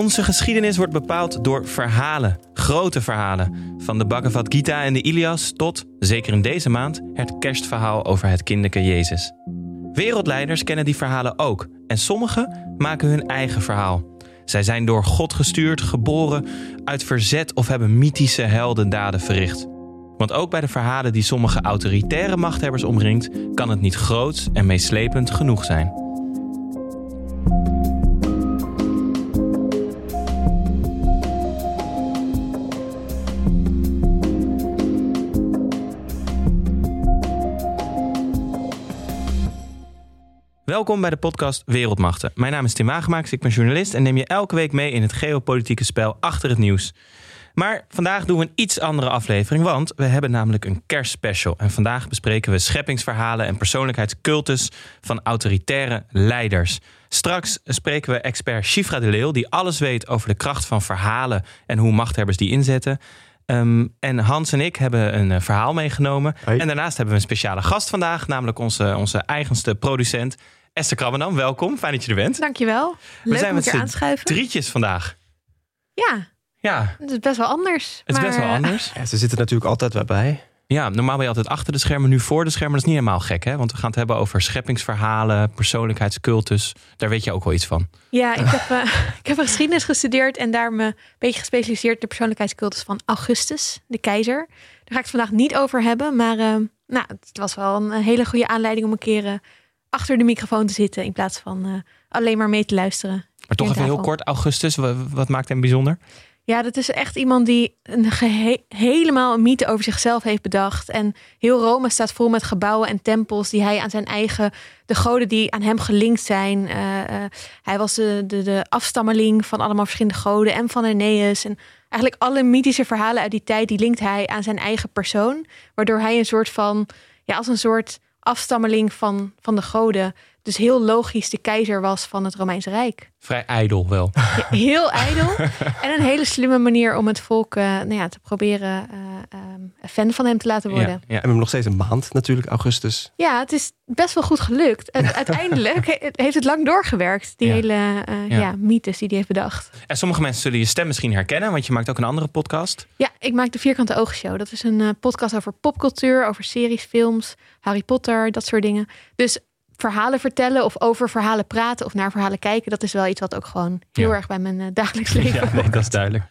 Onze geschiedenis wordt bepaald door verhalen, grote verhalen. Van de Bhagavad Gita en de Ilias tot, zeker in deze maand, het kerstverhaal over het kinderke Jezus. Wereldleiders kennen die verhalen ook en sommigen maken hun eigen verhaal. Zij zijn door God gestuurd, geboren, uit verzet of hebben mythische heldendaden verricht. Want ook bij de verhalen die sommige autoritaire machthebbers omringt, kan het niet groots en meeslepend genoeg zijn. Welkom bij de podcast Wereldmachten. Mijn naam is Tim Agemaaks, ik ben journalist en neem je elke week mee in het geopolitieke spel achter het nieuws. Maar vandaag doen we een iets andere aflevering, want we hebben namelijk een kerstspecial. En vandaag bespreken we scheppingsverhalen en persoonlijkheidscultus van autoritaire leiders. Straks spreken we expert Shifra de Leeuw, die alles weet over de kracht van verhalen en hoe machthebbers die inzetten. Ehm, en Hans en ik hebben een uh, verhaal meegenomen. En daarnaast hebben we een speciale gast vandaag, namelijk onze, onze eigenste producent, Esther Krabbenam. Welkom, fijn dat je er bent. Dankjewel. Leuk we zijn om met aanschuiven. drietjes vandaag. Ja, Ja, het is best wel anders. het is maar, best wel eh, anders. Ja, ze zitten natuurlijk altijd wel bij. Ja, normaal ben je altijd achter de schermen, nu voor de schermen. Dat is niet helemaal gek, hè? Want we gaan het hebben over scheppingsverhalen, persoonlijkheidscultus. Daar weet je ook wel iets van. Ja, ik heb, eh, ik heb geschiedenis gestudeerd en daar me een beetje gespecialiseerd in de persoonlijkheidscultus van Augustus, de keizer. Daar ga ik het vandaag niet over hebben, maar eh, nou, het was wel een hele goede aanleiding om een keer eh, achter de microfoon te zitten in plaats van eh, alleen maar mee te luisteren. Maar toch even heel kort, Augustus, wa- wat maakt hem bijzonder? Ja, dat is echt iemand die een helemaal een mythe over zichzelf heeft bedacht. En heel Rome staat vol met gebouwen en tempels die hij aan zijn eigen, de goden die aan hem gelinkt zijn. Eh, eh, hij was de, de, de afstammeling van allemaal verschillende goden en van Aeneas. En eigenlijk alle mythische verhalen uit die tijd, die linkt hij aan zijn eigen persoon. Waardoor hij een soort van, ja, als een soort afstammeling van, van de goden. Dus heel logisch de keizer was van het Romeinse Rijk. Vrij ijdel wel. Heel ijdel. en een hele slimme manier om het volk eh, nou ja, te proberen eh, ehm, fan van hem te laten worden. Ja, Ja, ja. We hebben nog steeds een maand natuurlijk, augustus. het is best wel goed gelukt. En uiteindelijk he- heeft het lang doorgewerkt. Die Ja. hele eh, Ja. ja. mythes die hij heeft bedacht. En sommige mensen zullen je stem misschien herkennen, want je maakt ook een andere podcast. Ja, ik maak de Vierkante Oogshow. Dat is een podcast over popcultuur, over series, films, Harry Potter, dat soort dingen. Dus verhalen vertellen of over verhalen praten of naar verhalen kijken, dat is wel iets wat ook gewoon heel Ja. erg bij mijn eh, dagelijks leven Ja, nee, dat is duidelijk.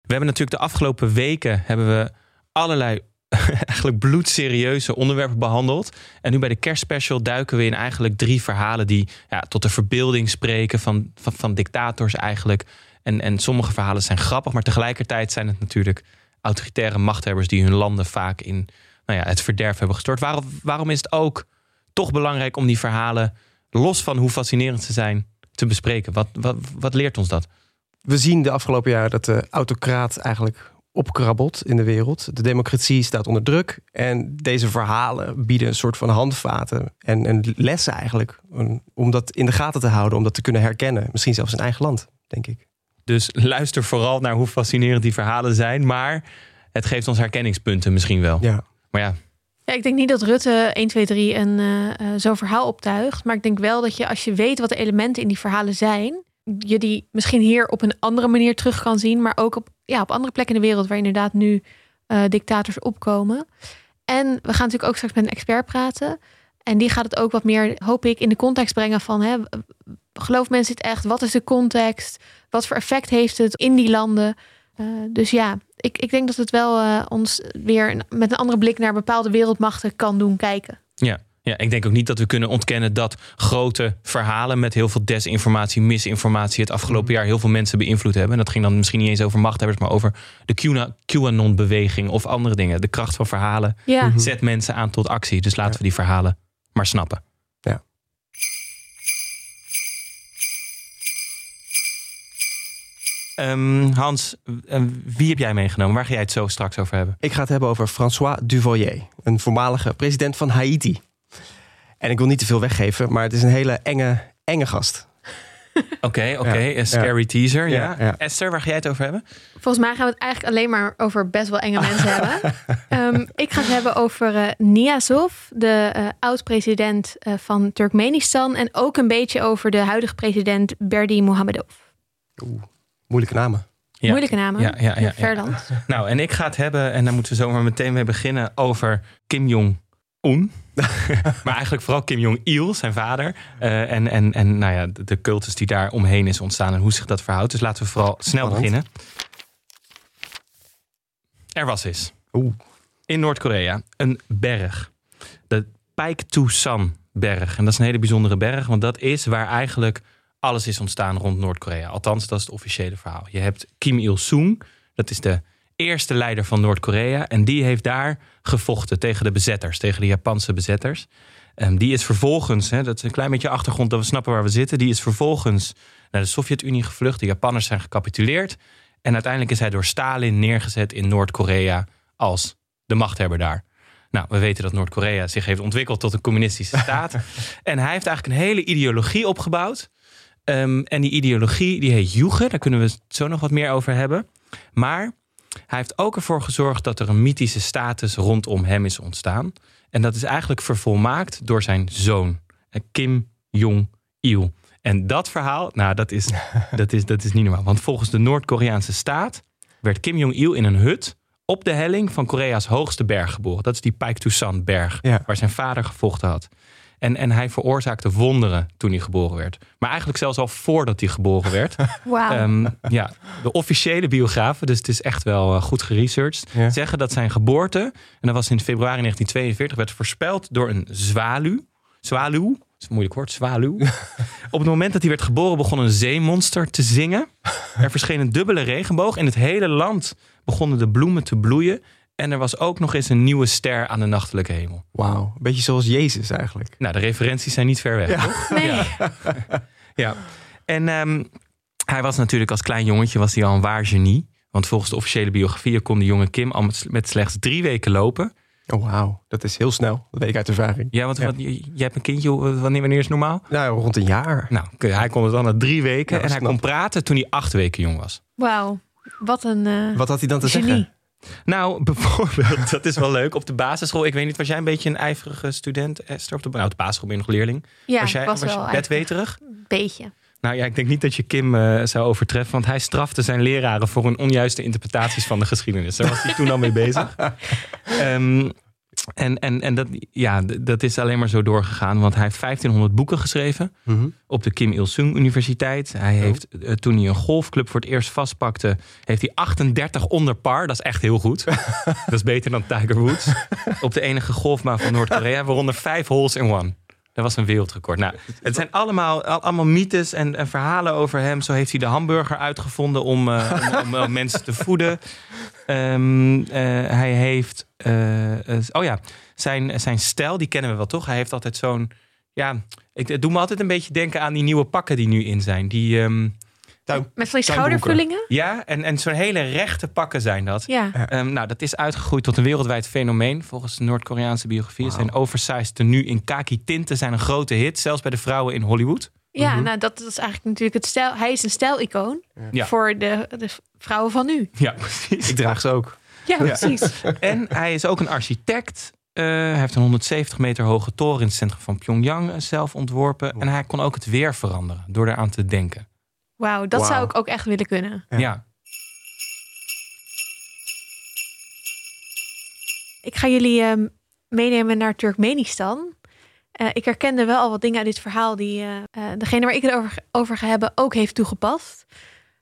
We hebben natuurlijk de afgelopen weken hebben we allerlei eigenlijk bloedserieuze onderwerpen behandeld. En nu bij de kerstspecial duiken we in eigenlijk drie verhalen die ja, tot de verbeelding spreken van, van, van dictators eigenlijk. En, en sommige verhalen zijn grappig, maar tegelijkertijd zijn het natuurlijk autoritaire machthebbers die hun landen vaak in nou ja, het verderf hebben gestort. Waarom, waarom is het ook toch belangrijk om die verhalen, los van hoe fascinerend ze zijn, te bespreken? Wat, wat, wat leert ons dat? We zien de afgelopen jaren dat de autocraat eigenlijk opkrabbelt in de wereld. De democratie staat onder druk. En deze verhalen bieden een soort van handvaten en, en lessen eigenlijk. om- Om dat in de gaten te houden, om dat te kunnen herkennen. Misschien zelfs in eigen land, denk ik. Dus luister vooral naar hoe fascinerend die verhalen zijn. Maar het geeft ons herkenningspunten misschien wel. Ja. Maar ja, Ja, ik denk niet dat Rutte 1, 2, 3 een, eh, zo'n verhaal optuigt. Maar ik denk wel dat je, als je weet wat de elementen in die verhalen zijn, je die misschien hier op een andere manier terug kan zien. Maar ook op, ja, op andere plekken in de wereld waar inderdaad nu eh, dictators opkomen. En we gaan natuurlijk ook straks met een expert praten. En die gaat het ook wat meer, hoop ik, in de context brengen van... Hè, geloof mensen het echt? Wat is de context? Wat voor effect heeft het in die landen? Dus ja, ik, ik denk dat het wel eh, ons weer met een andere blik naar bepaalde wereldmachten kan doen kijken. ja. ja, ik denk ook niet dat we kunnen ontkennen dat grote verhalen met heel veel desinformatie, misinformatie het afgelopen jaar heel veel mensen beïnvloed hebben. En dat ging dan misschien niet eens over machthebbers, maar over de QAnon- QAnon-beweging of andere dingen. De kracht van verhalen Ja, Mhm. zet mensen aan tot actie. Dus laten we die verhalen maar snappen. Ehm, Hans, wie heb jij meegenomen? Waar ga jij het zo straks over hebben? Ik ga het hebben over François Duvalier, een voormalige president van Haiti. En ik wil niet te veel weggeven, maar het is een hele enge, enge gast. Oké, oké. Ja, Een scary teaser. Ja. Ja, ja. Esther, waar ga jij het over hebben? volgens mij gaan we het eigenlijk alleen maar over best wel enge mensen hebben. Ehm, ik ga het hebben over eh Niyazov, de eh, oud-president eh, van Turkmenistan. En ook een beetje over de huidige president Berdi Mohamedov. Oeh, moeilijke namen. Ja. Moeilijke namen. Ja, ja, ja, ja. Verland. Nou, en ik ga het hebben, en daar moeten we zomaar meteen mee beginnen, over Kim Jong-un. maar eigenlijk vooral Kim Jong-il, zijn vader. Eh, en en, en nou ja, de, de cultus die daar omheen is ontstaan en hoe zich dat verhoudt. Dus laten we vooral snel beginnen. Er was eens Oeh, in Noord-Korea een berg. De Paektusan-berg. En dat is een hele bijzondere berg, want dat is waar eigenlijk alles is ontstaan rond Noord-Korea. Althans, dat is het officiële verhaal. Je hebt Kim Il-sung, dat is de eerste leider van Noord-Korea. En die heeft daar gevochten tegen de bezetters, tegen de Japanse bezetters. Ehm, die is vervolgens, hè, dat is een klein beetje achtergrond dat we snappen waar we zitten. Die is vervolgens naar de Sovjet-Unie gevlucht. De Japanners zijn gecapituleerd. En uiteindelijk is hij door Stalin neergezet in Noord-Korea als de machthebber daar. Nou, we weten dat Noord-Korea zich heeft ontwikkeld tot een communistische staat. en hij heeft eigenlijk een hele ideologie opgebouwd. Ehm, en die ideologie die heet Joege. Daar kunnen we het zo nog wat meer over hebben. Maar hij heeft ook ervoor gezorgd dat er een mythische status rondom hem is ontstaan. En dat is eigenlijk vervolmaakt door zijn zoon, eh, Kim Jong-il. En dat verhaal, nou, dat is, dat, is, dat is niet normaal. Want volgens de Noord-Koreaanse staat werd Kim Jong-il in een hut op de helling van Korea's hoogste berg geboren. Dat is die Paektusan-berg, Ja. waar zijn vader gevochten had. En, en hij veroorzaakte wonderen toen hij geboren werd. Maar eigenlijk zelfs al voordat hij geboren werd. Wauw. Ehm, ja, de officiële biografen, dus het is echt wel eh, goed geresearched, Ja. zeggen dat zijn geboorte, en dat was in februari 1942, werd voorspeld door een zwaluw. Zwaluw, dat is een moeilijk woord, zwaluw. Op het moment dat hij werd geboren begon een zeemonster te zingen. Er verscheen een dubbele regenboog. In het hele land begonnen de bloemen te bloeien. En er was ook nog eens een nieuwe ster aan de nachtelijke hemel. wauw. Een beetje zoals Jezus eigenlijk. Nou, de referenties zijn niet ver weg. Ja. toch? nee. Ja. En ehm, hij was natuurlijk als klein jongetje was hij al een waar genie. Want volgens de officiële biografieën kon de jonge Kim al met, slechts drie weken lopen. Oh, wauw. Dat is heel snel. Dat weet ik uit ervaring. Ja, want Ja. Wat, jij hebt een kindje, hoe- wanneer, wanneer is het normaal? Nou, rond een jaar. Nou, hij kon het al na drie weken. Ja, en hij snap. kon praten toen hij acht weken jong was. Wauw. Wat een eh, Wat had hij dan te genie. zeggen? Nou, bijvoorbeeld, dat is wel leuk. Op de basisschool, ik weet niet, was jij een beetje een ijverige student, Esther? Op de, nou, op de basisschool ben je nog leerling. Ja, was jij was was wel bedweterig? Een beetje. Nou ja, ik denk niet dat je Kim eh, zou overtreffen, want hij strafte zijn leraren voor hun onjuiste interpretaties van de geschiedenis. Daar was hij toen al mee bezig. Ehm, en en, en dat, ja, dat is alleen maar zo doorgegaan, want hij heeft 1500 boeken geschreven Mhm. op de Kim Il-sung Universiteit. Hij heeft, eh, toen hij een golfclub voor het eerst vastpakte, heeft hij 38 onder par. Dat is echt heel goed. dat is beter dan Tiger Woods. op de enige golfbaan van Noord-Korea, waaronder vijf holes in one. Dat was een wereldrecord. Nou, het zijn allemaal, al- allemaal mythes en, en verhalen over hem. Zo heeft hij de hamburger uitgevonden om, eh, om, om, mensen te voeden. Ehm, eh, hij heeft, eh, oh ja, zijn, zijn stijl, die kennen we wel toch? Hij heeft altijd zo'n, ja, ik het doet me altijd een beetje denken aan die nieuwe pakken die nu in zijn. Die, Met van die schoudervullingen. ja, en, en zo'n hele rechte pakken zijn dat. Ja. Ehm, nou, dat is uitgegroeid tot een wereldwijd fenomeen. Volgens de Noord-Koreaanse biografie Wauw. zijn oversized tenue in kaki tinten zijn een grote hit. Zelfs bij de vrouwen in Hollywood. Ja, Mhm. nou dat is eigenlijk natuurlijk het stijl. Hij is een stijlicoon Ja. voor de, de vrouwen van nu. Ja, precies. Ik draag ze ook. Ja, precies. En hij is ook een architect. Eh, hij heeft een 170 meter hoge toren in het centrum van Pyongyang eh, zelf ontworpen. En hij kon ook het weer veranderen door eraan te denken. Wauw, dat zou ik ook echt willen kunnen. Ja. Ja. Ik ga jullie ehm, meenemen naar Turkmenistan. Eh, ik herkende wel al wat dingen uit dit verhaal die eh, eh, degene waar ik het over, over ga hebben ook heeft toegepast.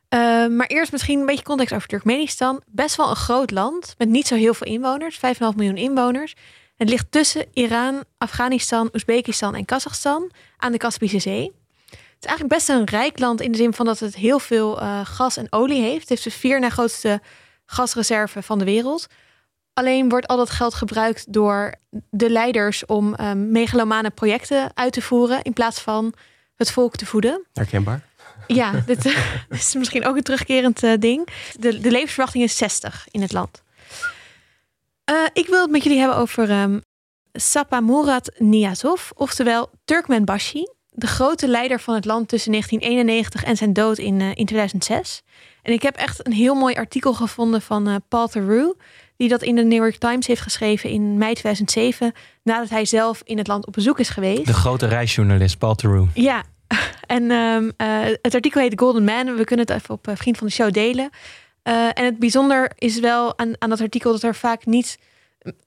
Eh, maar eerst misschien een beetje context over Turkmenistan. Best wel een groot land met niet zo heel veel inwoners, 5,5 miljoen inwoners. Het ligt tussen Iran, Afghanistan, Oezbekistan en Kazachstan aan de Kaspische Zee. Het is eigenlijk best een rijk land in de zin van dat het heel veel eh, gas en olie heeft. Het heeft de vier na grootste gasreserve van de wereld. Alleen wordt al dat geld gebruikt door de leiders om eh, megalomane projecten uit te voeren in plaats van het volk te voeden. Herkenbaar. Ja, dit, is misschien ook een terugkerend eh, ding. De, de levensverwachting is 60 in het land. Ik wil het met jullie hebben over ehm Sapamurat Niyazov, oftewel Turkmenbashi, de grote leider van het land tussen 1991 en zijn dood in, eh, in 2006. En ik heb echt een heel mooi artikel gevonden van eh, Paul Theroux, die dat in de New York Times heeft geschreven in mei 2007, nadat hij zelf in het land op bezoek is geweest. De grote reisjournalist Paul Theroux. Ja, En ehm, eh, het artikel heet Golden Man. We kunnen het even op Vriend van de Show delen. En het bijzonder is wel aan, aan dat artikel dat er vaak niet...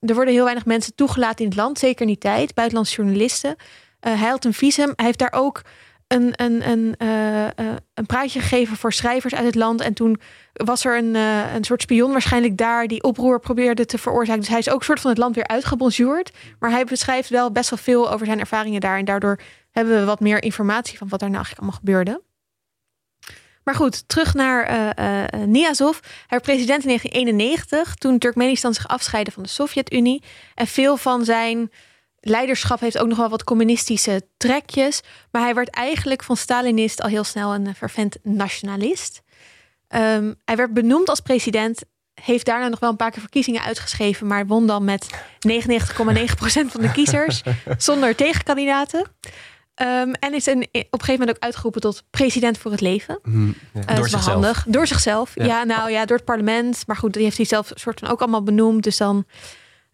Er worden heel weinig mensen toegelaten in het land. Zeker niet tijd. Buitenlandse journalisten. Hij had een visum. Hij heeft daar ook een, een, een, een praatje gegeven voor schrijvers uit het land. En toen was er een, een soort spion waarschijnlijk daar... die oproer probeerde te veroorzaken. Dus hij is ook soort van het land weer uitgebonjourd. Maar hij beschrijft wel best wel veel over zijn ervaringen daar. En daardoor hebben we wat meer informatie van wat er nou eigenlijk allemaal gebeurde. Maar goed, terug naar uh, Niazov. Hij werd president in 1991, toen Turkmenistan zich afscheidde van de Sovjet-Unie. En veel van zijn leiderschap heeft ook nog wel wat communistische trekjes. Maar hij werd eigenlijk van Stalinist al heel snel een vervent nationalist. Um, hij werd benoemd als president heeft daarna nog wel een paar keer verkiezingen uitgeschreven, maar won dan met 99,9% van de kiezers zonder tegenkandidaten. Um, en is een, op een gegeven moment ook uitgeroepen tot president voor het leven. Mm, ja. door zichzelf. Handig. Door zichzelf. Ja. nou ja, door het parlement. Maar goed, die heeft hij zelf soort van ook allemaal benoemd. Dus dan.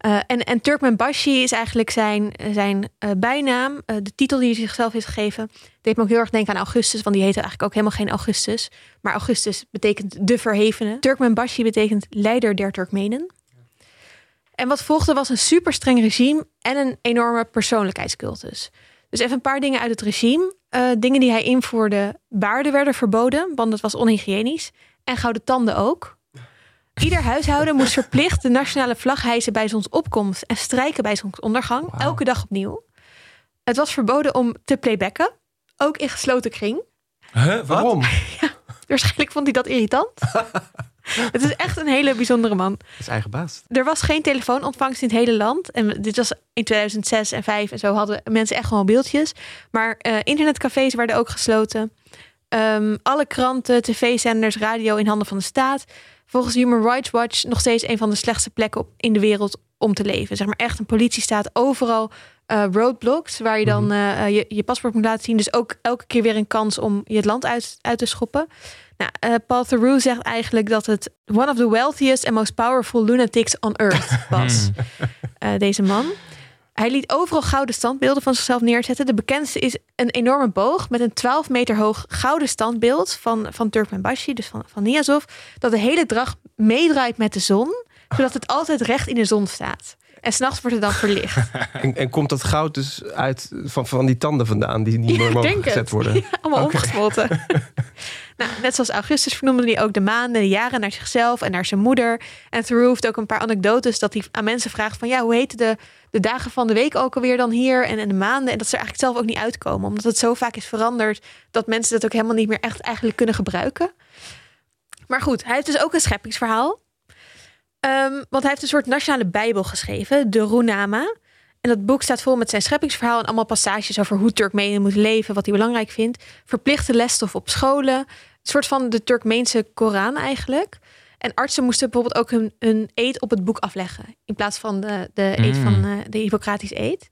Uh, en, en Turkmenbashi is eigenlijk zijn, zijn uh, bijnaam. Uh, de titel die hij zichzelf heeft gegeven. Deed me ook heel erg denken aan Augustus. Want die heette eigenlijk ook helemaal geen Augustus. Maar Augustus betekent de verhevene. Turkmenbashi betekent leider der Turkmenen. En wat volgde was een super streng regime en een enorme persoonlijkheidscultus. Dus even een paar dingen uit het regime. Dingen die hij invoerde, baarden werden verboden, want dat was onhygiënisch. En gouden tanden ook. Ieder huishouden moest verplicht de nationale vlag hijsen bij zonsopkomst en strijken bij zonsondergang, wow. elke dag opnieuw. Het was verboden om te playbacken, ook in gesloten kring. Huh, waarom? ja, waarschijnlijk vond hij dat irritant. Het is echt een hele bijzondere man. Het is eigen baas. Er was geen telefoonontvangst in het hele land. En dit was in 2006 en 2005 en zo hadden mensen echt gewoon beeldjes. Maar uh, internetcafés werden ook gesloten. Um, alle kranten, tv-zenders, radio in handen van de staat. Volgens Human Rights Watch nog steeds een van de slechtste plekken op, in de wereld om te leven. Zeg maar echt een politiestaat. Overal uh, roadblocks waar je dan uh, je, je paspoort moet laten zien. Dus ook elke keer weer een kans om je het land uit, uit te schoppen. Nou, uh, Paul Theroux zegt eigenlijk dat het one of the wealthiest and most powerful lunatics on earth was. uh, deze man. Hij liet overal gouden standbeelden van zichzelf neerzetten. De bekendste is een enorme boog met een 12 meter hoog gouden standbeeld van, van Turkmenbashi, dus van, van Niazov. Dat de hele dag meedraait met de zon, zodat het altijd recht in de zon staat. En s'nachts wordt het dan verlicht. En, en, komt dat goud dus uit van, van die tanden vandaan die niet meer mogen gezet worden? Ja, allemaal okay. omgesmolten. nou, net zoals Augustus vernoemde hij ook de maanden, de jaren naar zichzelf en naar zijn moeder. En Thoreau heeft ook een paar anekdotes dat hij aan mensen vraagt van ja, hoe heten de, de dagen van de week ook alweer dan hier en, en de maanden. En dat ze er eigenlijk zelf ook niet uitkomen. Omdat het zo vaak is veranderd dat mensen dat ook helemaal niet meer echt eigenlijk kunnen gebruiken. Maar goed, hij heeft dus ook een scheppingsverhaal. Um, want hij heeft een soort nationale bijbel geschreven, de Runama. En dat boek staat vol met zijn scheppingsverhaal en allemaal passages over hoe Turkmenen moeten leven, wat hij belangrijk vindt. Verplichte lesstof op scholen. Een soort van de Turkmeense Koran eigenlijk. En artsen moesten bijvoorbeeld ook hun, hun eed op het boek afleggen. In plaats van de, de eed Mm. van uh, de Hippocratische eed.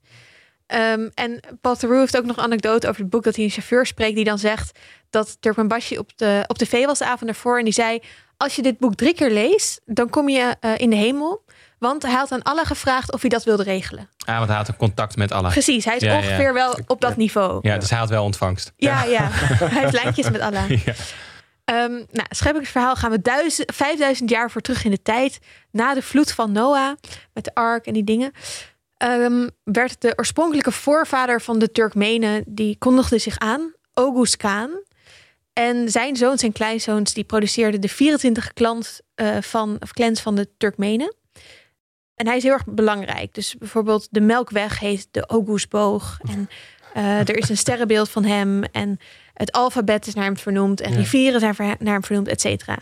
Um, en Paul Theroux heeft ook nog een anekdote over het boek dat hij een chauffeur spreekt. Die dan zegt dat Turkmenbashi op de, op tv was de avond ervoor. En die zei, als je dit boek drie keer leest, dan kom je uh, in de hemel. Want hij had aan Allah gevraagd of hij dat wilde regelen. Ah, want hij had een contact met Allah. Precies, hij is Ja, ja. ongeveer wel op dat niveau. Ja, dus hij had wel ontvangst. Ja, ja. hij heeft lijntjes met Allah. Ja. Um, nou, scheppingsverhaal gaan we duizend, 5000 jaar voor terug in de tijd. Na de vloed van Noah, met de ark en die dingen. Um, werd de oorspronkelijke voorvader van de Turkmenen, die kondigde zich aan, Oghuz Khan. En zijn zoons en kleinzoons, die produceerden de 24 clans, uh, van, of clans van de Turkmenen. En hij is heel erg belangrijk. Dus bijvoorbeeld de Melkweg heet de Oghuzboog. En uh, er is een sterrenbeeld van hem. En het alfabet is naar hem vernoemd. En Ja. rivieren zijn naar hem vernoemd, et cetera.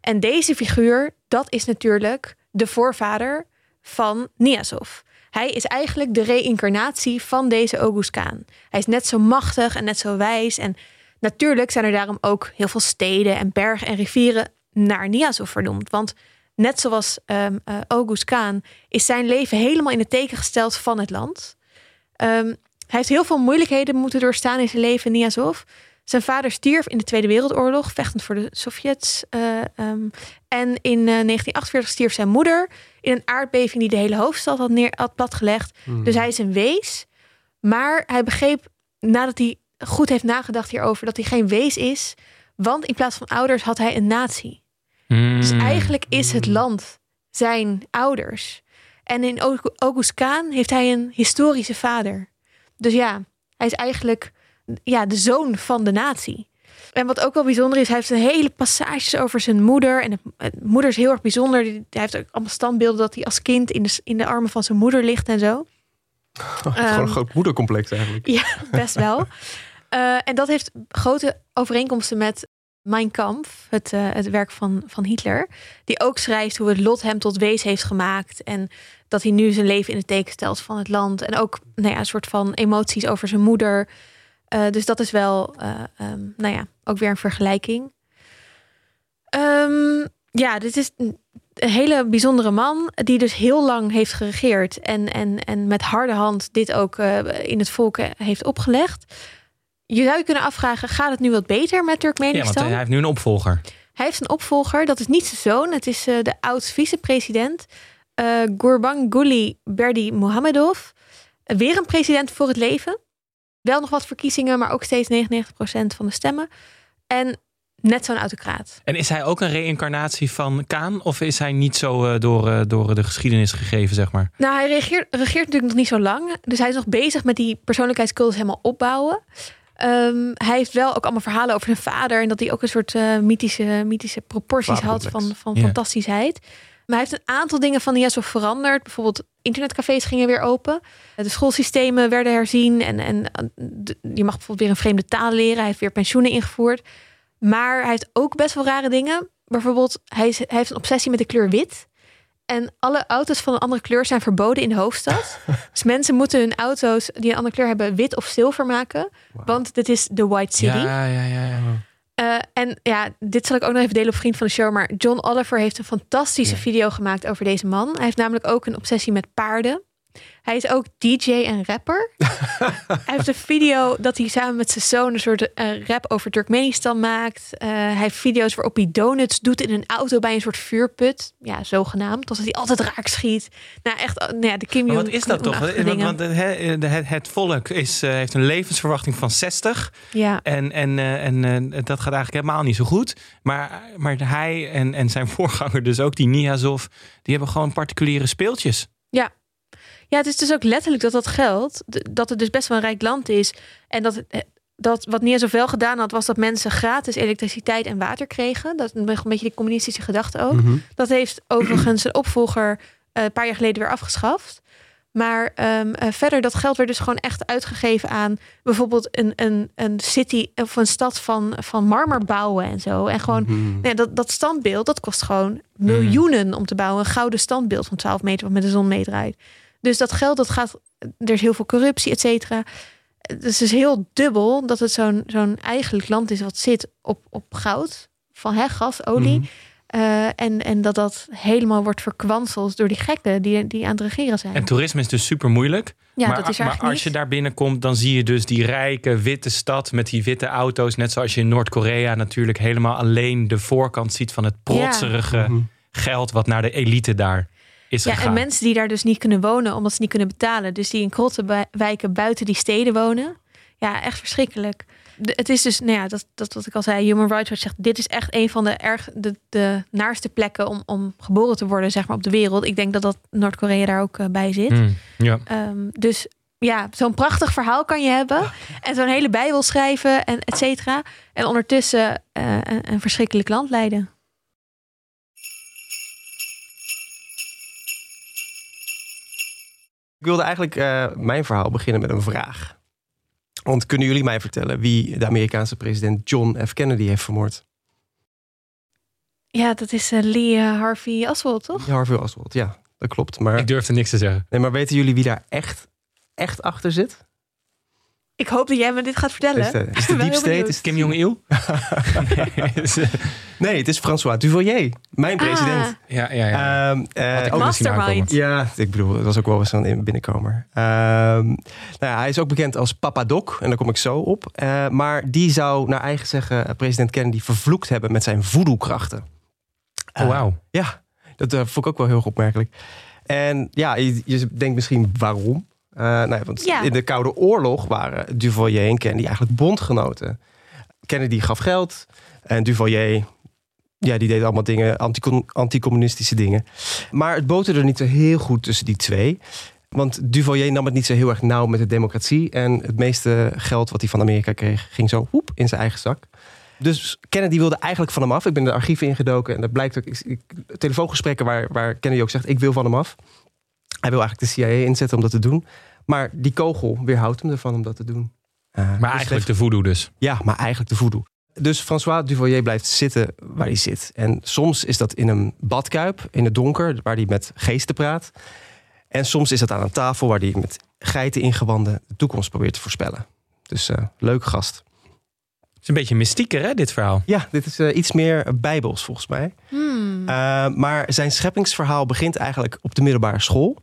En deze figuur, dat is natuurlijk de voorvader van Niazov. Hij is eigenlijk de reïncarnatie van deze Oghuz Khan. Hij is net zo machtig en net zo wijs. En natuurlijk zijn er daarom ook heel veel steden en bergen en rivieren naar Niazov vernoemd. Want net zoals um, uh, is zijn leven helemaal in het teken gesteld van het land. Um, hij heeft heel veel moeilijkheden moeten doorstaan in zijn leven, Niazov. Zijn vader stierf in de Tweede Wereldoorlog, vechtend voor de Sovjets. Uh, um, en in uh, 1948 stierf zijn moeder in een aardbeving die de hele hoofdstad had, neer, had platgelegd. Hmm. Dus hij is een wees. Maar hij begreep nadat hij goed heeft nagedacht hierover. Dat hij geen wees is. Want in plaats van ouders had hij een natie. Dus Mm. eigenlijk is het land zijn ouders. En in Aug- August Kaan heeft hij een historische vader. Dus ja, hij is eigenlijk ja, de zoon van de natie. En wat ook wel bijzonder is, hij heeft een hele passages over zijn moeder. En het, het moeder is heel erg bijzonder. Hij heeft ook allemaal standbeelden dat hij als kind in de, in de armen van zijn moeder ligt en zo. Gewoon Ehm, een groot moedercomplex eigenlijk. Ja, best wel. Eh, en dat heeft grote overeenkomsten met Mein Kampf, het, eh, het werk van, van Hitler. Die ook schrijft hoe het lot hem tot wees heeft gemaakt. En dat hij nu zijn leven in het teken stelt van het land. En ook nou ja, een soort van emoties over zijn moeder. Eh, dus dat is wel, eh, ehm, nou ja, ook weer een vergelijking. Ehm, ja, dit is een hele bijzondere man die dus heel lang heeft geregeerd en, en, en met harde hand dit ook in het volk heeft opgelegd. Je zou je kunnen afvragen, gaat het nu wat beter met Ja, want Turkmenistan? hij heeft nu een opvolger. Hij heeft een opvolger, dat is niet zijn zoon, het is eh, de oud-vicepresident eh Gurbanguly Berdi Mohamedov. Weer een president voor het leven. Wel nog wat verkiezingen, maar ook steeds 99% van de stemmen. En net zo'n autocraat. En is hij ook een reïncarnatie van Kaan? Of is hij niet zo eh, door, door de geschiedenis gegeven, zeg maar? Nou, hij regeert, regeert natuurlijk nog niet zo lang. Dus hij is nog bezig met die persoonlijkheidscultus helemaal opbouwen. Ehm, hij heeft wel ook allemaal verhalen over zijn vader. En dat hij ook een soort eh, mythische, mythische proporties had van, van fantastischheid. Maar hij heeft een aantal dingen van Jezus veranderd. Bijvoorbeeld internetcafés gingen weer open. De schoolsystemen werden herzien. En, en eh, de- je mag bijvoorbeeld weer een vreemde taal leren. Hij heeft weer pensioenen ingevoerd. Maar hij heeft ook best wel rare dingen. Bijvoorbeeld, hij, is, hij heeft een obsessie met de kleur wit. En alle auto's van een andere kleur zijn verboden in de hoofdstad. dus mensen moeten hun auto's die een andere kleur hebben wit of zilver maken. Want dit is de White City. Ja, ja, ja. ja. Eh, en ja, dit zal ik ook nog even delen op Vriend van de Show. Maar John Oliver heeft een fantastische Ja. video gemaakt over deze man. Hij heeft namelijk ook een obsessie met paarden. Hij is ook DJ en rapper. hij heeft een video dat hij samen met zijn zoon een soort eh, rap over Turkmenistan maakt. Eh, hij heeft video's waarop hij donuts doet in een auto bij een soort vuurput. Ja, zogenaamd. Alsof hij altijd raak schiet. Nou, echt, eh, nou ja, de Kim Maar wat Jong- is dat toch? Want, het, het, het volk is, heeft een levensverwachting van 60. Ja. En, en, en dat gaat eigenlijk helemaal niet zo goed. Maar, maar hij en, en zijn voorganger, dus ook die Niazov, die hebben gewoon particuliere speeltjes. Ja, het is dus ook letterlijk dat dat geld, dat het dus best wel een rijk land is. En dat, eh, dat wat Nia zoveel gedaan had, was dat mensen gratis elektriciteit en water kregen. Dat is een beetje de communistische gedachte ook. Mhm. Dat heeft overigens een opvolger eh, een paar jaar geleden weer afgeschaft. Maar ehm, eh, verder, dat geld werd dus gewoon echt uitgegeven aan bijvoorbeeld een, een, een city of een stad van, van marmer bouwen en zo. En gewoon Mhm. Nee, dat, dat standbeeld, dat kost gewoon miljoenen om te bouwen. Een gouden standbeeld van 12 meter wat met de zon meedraait. Dus dat geld, dat gaat... Er is heel veel corruptie, et cetera. Dus het is heel dubbel dat het zo'n zo'n eigenlijk land is... wat zit op, op goud, van hè, gas, olie. Mhm. Eh, en, en dat dat helemaal wordt verkwanseld door die gekken die, die aan het regeren zijn. En toerisme is dus super moeilijk. ja, maar, dat is maar als je daar binnenkomt, dan zie je dus die rijke witte stad met die witte auto's. Net zoals je in Noord-Korea natuurlijk helemaal alleen de voorkant ziet van het protserige Mhm. geld wat naar de elite daar is Ja, gegaan. en mensen die daar dus niet kunnen wonen omdat ze niet kunnen betalen. Dus die in krottenwijken buiten die steden wonen. Ja, echt verschrikkelijk. De- het is dus, nou ja, dat, dat wat ik al zei, Human Rights Watch zegt, dit is echt een van de erg de, de naarste plekken om, om geboren te worden, zeg maar, op de wereld. Ik denk dat dat Noord-Korea daar ook eh, bij zit. Hmm, ja. Ehm, dus ja, zo'n prachtig verhaal kan je hebben. En zo'n hele Bijbel schrijven en et cetera. En ondertussen eh, een, een verschrikkelijk land leiden. Ik wilde eigenlijk eh, mijn verhaal beginnen met een vraag. Want kunnen jullie mij vertellen wie de Amerikaanse president John F. Kennedy heeft vermoord? Ja, dat is eh, Lee eh, Harvey Oswald, toch? Ja, Harvey Oswald, ja, dat klopt. Maar, Ik durfde niks te zeggen. nee, maar weten jullie wie daar echt, echt achter zit? Ik hoop dat jij me dit gaat vertellen. Is de, is de deep state? Is Kim Jong-il? Nee, het is François Duvalier, mijn Ah, president. ja, ja, ja. Ehm, eh, Had ik Mastermind. Ja, ik bedoel, dat was ook wel eens een binnenkomer. Ehm, nou ja, hij is ook bekend als Papa Doc, en daar kom ik zo op. Eh, maar die zou naar eigen zeggen eh, president Kennedy vervloekt hebben met zijn voodoo-krachten. Oh, wauw. Ja, dat vond ik ook wel heel opmerkelijk. En ja, je, je denkt misschien waarom. Uh, nou, want Ja. in de Koude Oorlog waren Duvalier en Kennedy eigenlijk bondgenoten. Kennedy gaf geld en Duvalier, ja, die deed allemaal dingen, anticom- anticommunistische dingen. Maar het boterde niet zo heel goed tussen die twee. Want Duvalier nam het niet zo heel erg nauw met de democratie. En het meeste geld wat hij van Amerika kreeg, ging zo hoep in zijn eigen zak. Dus Kennedy wilde eigenlijk van hem af. Ik ben de archieven ingedoken en dat blijkt ook. Telefoongesprekken waar, waar Kennedy ook zegt: Ik wil van hem af. Hij wil eigenlijk de CIA inzetten om dat te doen. Maar die kogel weerhoudt hem ervan om dat te doen. Uh, dus Maar eigenlijk de voodoo dus. ja, maar eigenlijk de voodoo. Dus François Duvalier blijft zitten waar hij zit. En soms is dat in een badkuip, in het donker, waar hij met geesten praat. En soms is dat aan een tafel waar hij met geiten ingewanden de toekomst probeert te voorspellen. Dus eh leuke gast. Het is een beetje mystieker, hè, dit verhaal. Ja, dit is eh, iets meer bijbels volgens mij. Hmm. Uh, maar zijn scheppingsverhaal begint eigenlijk op de middelbare school.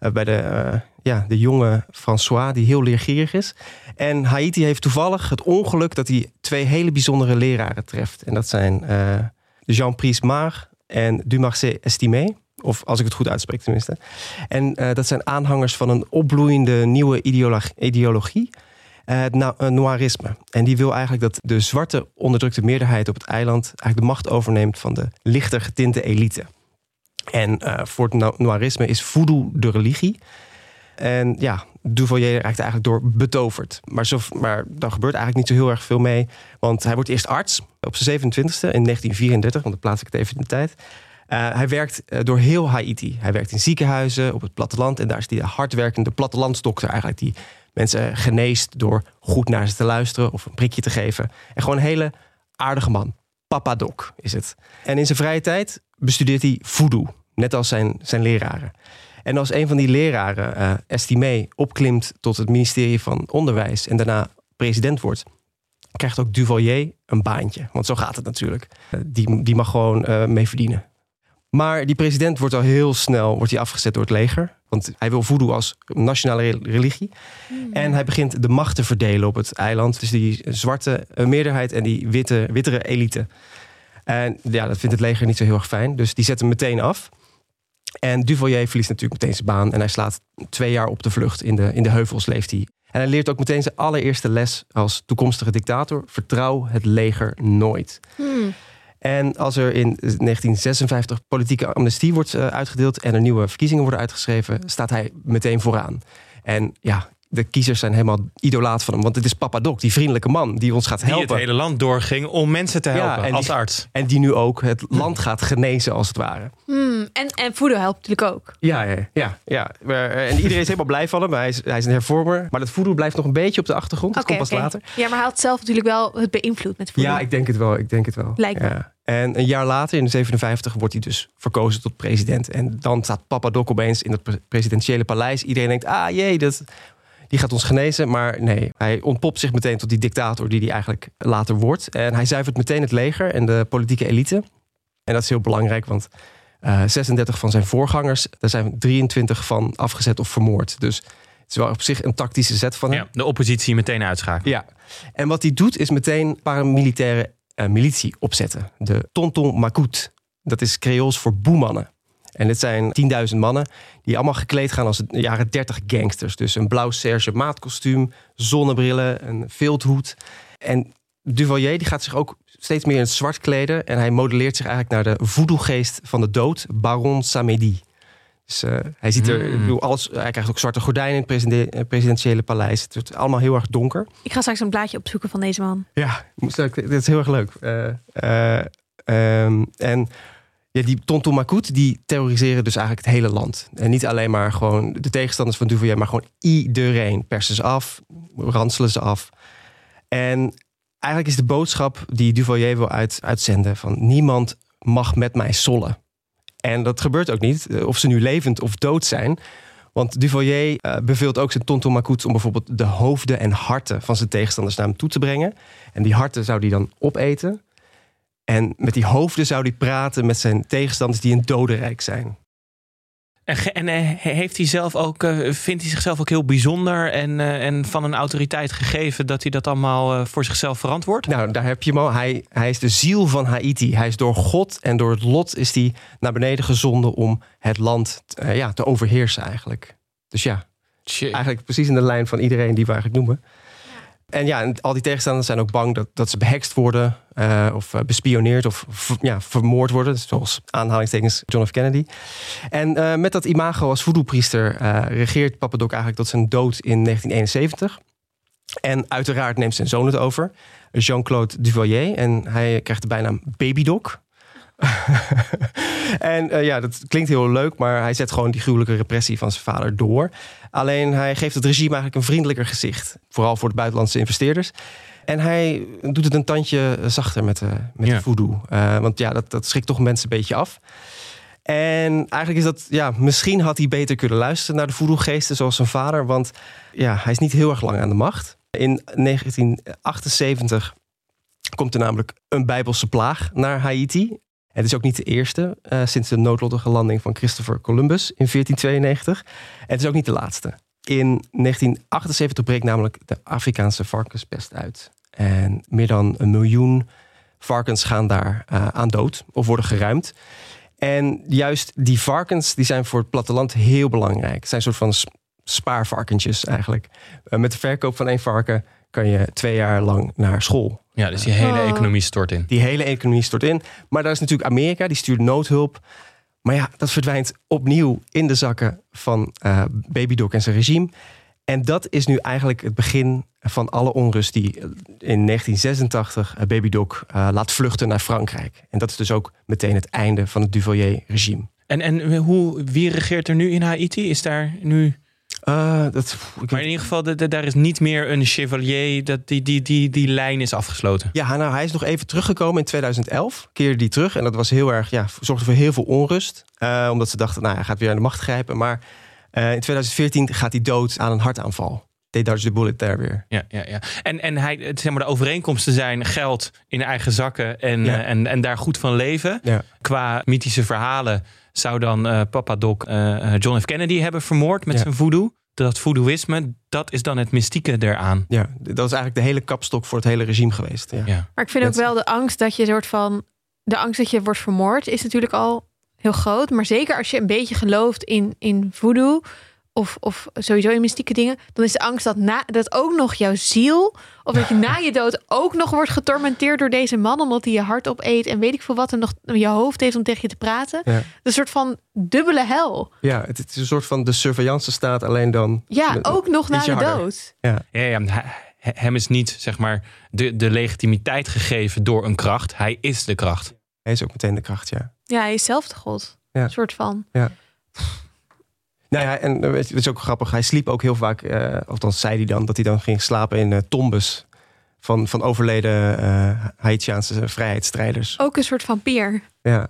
Uh, bij de, uh, ja, de jonge François, die heel leergierig is. En Haiti heeft toevallig het ongeluk dat hij twee hele bijzondere leraren treft. En dat zijn Jean-Pries Mar en Dumarcet Estimé. Of als ik het goed uitspreek tenminste. En dat zijn aanhangers van een opbloeiende nieuwe ideologie. Ideologie het uh, noirisme. En die wil eigenlijk dat de zwarte onderdrukte meerderheid op het eiland eigenlijk de macht overneemt van de lichter getinte elite. En uh, voor het noirisme is voodoo de religie. En ja, Duvalier raakt eigenlijk door betoverd. Maar, zo, maar daar gebeurt eigenlijk niet zo heel erg veel mee. Want hij wordt eerst arts op zijn 27e in 1934, want dan plaats ik het even in de tijd. Hij werkt door heel Haiti. Hij werkt in ziekenhuizen, op het platteland. En daar is de hardwerkende plattelandsdokter eigenlijk... die mensen geneest door goed naar ze te luisteren... of een prikje te geven. En gewoon een hele aardige man. Papa Doc is het. En in zijn vrije tijd bestudeert hij voodoo. Net als zijn, zijn leraren. En als een van die leraren, uh, opklimt tot het ministerie van Onderwijs... en daarna president wordt krijgt ook Duvalier een baantje. Want zo gaat het natuurlijk. Die, die mag gewoon uh, mee verdienen. Maar die president wordt al heel snel wordt hij afgezet door het leger. Want hij wil voodoo als nationale religie. Mm. En hij begint de macht te verdelen op het eiland. Dus die zwarte meerderheid en die witte, wittere elite. En ja, dat vindt het leger niet zo heel erg fijn. Dus die zet hem meteen af. En Duvalier verliest natuurlijk meteen zijn baan. En hij slaat twee jaar op de vlucht. In de, in de heuvels leeft hij. En hij leert ook meteen zijn allereerste les als toekomstige dictator. Vertrouw het leger nooit. Hmm. En als er in 1956 politieke amnestie wordt uh, uitgedeeld en er nieuwe verkiezingen worden uitgeschreven, staat hij meteen vooraan. En ja, de kiezers zijn helemaal idolaat van hem. Want het is Papa Doc, die vriendelijke man die ons gaat helpen. Die het hele land doorging om mensen te helpen ja, als die, arts. En die nu ook het land gaat genezen als het ware. Hmm. En, en voodoo helpt natuurlijk ook. Ja, ja, ja. ja. En iedereen is helemaal blij van hem. Hij is, hij is een hervormer. Maar dat voodoo blijft nog een beetje op de achtergrond. Dat okay, komt pas okay. later. Ja, maar hij had zelf natuurlijk wel het beïnvloed met voodoo. Ja, ik denk het wel. Ik denk het wel. Lijkt me. Ja. En een jaar later, in 57, wordt hij dus verkozen tot president. En dan staat Papa Doc opeens in het pre presidentiële paleis. Iedereen denkt, ah jee, dat, die gaat ons genezen. Maar nee, hij ontpopt zich meteen tot die dictator die hij eigenlijk later wordt. En hij zuivert meteen het leger en de politieke elite. En dat is heel belangrijk, want uh, 36 van zijn voorgangers... daar zijn 23 van afgezet of vermoord. Dus het is wel op zich een tactische zet van hem. Ja, de oppositie meteen uitschakelen. Ja, en wat hij doet is meteen paramilitaire uh, militie opzetten. De Tonton Macout. Dat is Creools voor boemannen. En dit zijn 10.000 mannen die allemaal gekleed gaan als jaren 30 gangsters. Dus een blauw Serge Maat kostuum, zonnebrillen, een vilthoed. En Duvalier die gaat zich ook steeds meer in het zwart kleden. En hij modelleert zich eigenlijk naar de voedelgeest van de dood, Baron Samedi. Dus uh, hij ziet er, mm. bedoel, alles, hij krijgt ook zwarte gordijnen in het president, presidentiële paleis. Het wordt allemaal heel erg donker. Ik ga straks een blaadje opzoeken van deze man. Ja, dit is heel erg leuk. Uh, uh, um, en ja, die Tonton die terroriseren dus eigenlijk het hele land. En niet alleen maar gewoon de tegenstanders van Duvalier, maar gewoon iedereen. Persen ze af, ranselen ze af. En eigenlijk is de boodschap die Duvalier wil uit, uitzenden van niemand mag met mij sollen. En dat gebeurt ook niet, of ze nu levend of dood zijn. Want Duvalier uh, beveelt ook zijn Tonton om bijvoorbeeld de hoofden en harten van zijn tegenstanders naar hem toe te brengen. En die harten zou hij dan opeten. En met die hoofden zou hij praten met zijn tegenstanders die een dodenrijk zijn. En, en uh, heeft hij zelf ook, uh, vindt hij zichzelf ook heel bijzonder en, uh, en van een autoriteit gegeven dat hij dat allemaal voor zichzelf verantwoordt? Nou, daar heb je hem al. Hij, hij is de ziel van Haiti. Hij is door God en door het lot is hij naar beneden gezonden om het land ja, te overheersen eigenlijk. Dus ja, Shit. Eigenlijk precies in de lijn van iedereen die we eigenlijk noemen. En ja, al die tegenstanders zijn ook bang dat, dat ze behekst worden, uh, of uh, bespioneerd of ja, vermoord worden. Zoals aanhalingstekens John F. Kennedy. En uh, met dat imago als voodoo-priester regeert Papadoc eigenlijk tot zijn dood in 1971. En uiteraard neemt zijn zoon het over, Jean-Claude Duvalier. En hij krijgt de bijnaam Baby Doc. en uh, ja, dat klinkt heel leuk, maar hij zet gewoon die gruwelijke repressie van zijn vader door. Alleen hij geeft het regime eigenlijk een vriendelijker gezicht. Vooral voor de buitenlandse investeerders. En hij doet het een tandje zachter met de, met ja. de voodoo. Uh, want ja, dat, dat schrikt toch mensen een beetje af. En eigenlijk is dat, ja, misschien had hij beter kunnen luisteren naar de voodoo-geesten zoals zijn vader. Want ja, hij is niet heel erg lang aan de macht. In 1978 komt er namelijk een Bijbelse plaag naar Haiti. Het is ook niet de eerste uh, sinds de noodlottige landing van Christopher Columbus in 1492. En het is ook niet de laatste. In 1978 breekt namelijk de Afrikaanse varkenspest uit. En meer dan een miljoen varkens gaan daar uh, aan dood of worden geruimd. En juist die varkens die zijn voor het platteland heel belangrijk. Het zijn een soort van spaarvarkentjes eigenlijk. Uh, met de verkoop van één varken kan je twee jaar lang naar school. Ja, dus die hele oh. economie stort in. Die hele economie stort in. Maar daar is natuurlijk Amerika, die stuurt noodhulp. Maar ja, dat verdwijnt opnieuw in de zakken van uh, Baby Doc en zijn regime. En dat is nu eigenlijk het begin van alle onrust die in 1986 Baby Doc uh, laat vluchten naar Frankrijk. En dat is dus ook meteen het einde van het Duvalier-regime. En, en hoe, wie regeert er nu in Haiti? Is daar nu uh, dat, maar in ieder geval, de, de, daar is niet meer een chevalier. Dat die, die, die, die lijn is afgesloten. Ja, nou, hij is nog even teruggekomen in 2011. Keerde die terug. En dat was heel erg, ja, zorgde voor heel veel onrust. Uh, omdat ze dachten, nou, hij gaat weer aan de macht grijpen. Maar uh, in 2014 gaat hij dood aan een hartaanval. They dodged the bullet daar weer. Ja, ja, ja. En, en hij, zeg maar, de overeenkomsten zijn geld in eigen zakken en, ja. en, en daar goed van leven. Ja. Qua mythische verhalen zou dan uh, Papa Doc uh, John F. Kennedy hebben vermoord met ja. zijn voodoo. Dat voodooïsme, dat is dan het mystieke eraan. Ja, dat is eigenlijk de hele kapstok voor het hele regime geweest. Ja. ja. Maar ik vind ook wel de angst dat je soort van... De angst dat je wordt vermoord is natuurlijk al heel groot. Maar zeker als je een beetje gelooft in, in voodoo... Of, of sowieso in mystieke dingen... dan is de angst dat, na, dat ook nog jouw ziel... of dat je na je dood ook nog wordt getormenteerd door deze man... omdat hij je hart opeet en weet ik veel wat... en nog je hoofd heeft om tegen je te praten. Ja. Een soort van dubbele hel. Ja, het, het is een soort van de surveillance staat alleen dan... Ja, ook nog na de harder. dood. Ja. Ja, ja, hem is niet zeg maar de, de legitimiteit gegeven door een kracht. Hij is de kracht. Hij is ook meteen de kracht, ja. Ja, hij is zelf de god. Ja. Een soort van. Ja. Nou ja, en je, het is ook grappig. Hij sliep ook heel vaak, uh, althans zei hij dan, dat hij dan ging slapen in uh, tombes van, van overleden uh, Haitiaanse vrijheidsstrijders. Ook een soort vampier. Ja.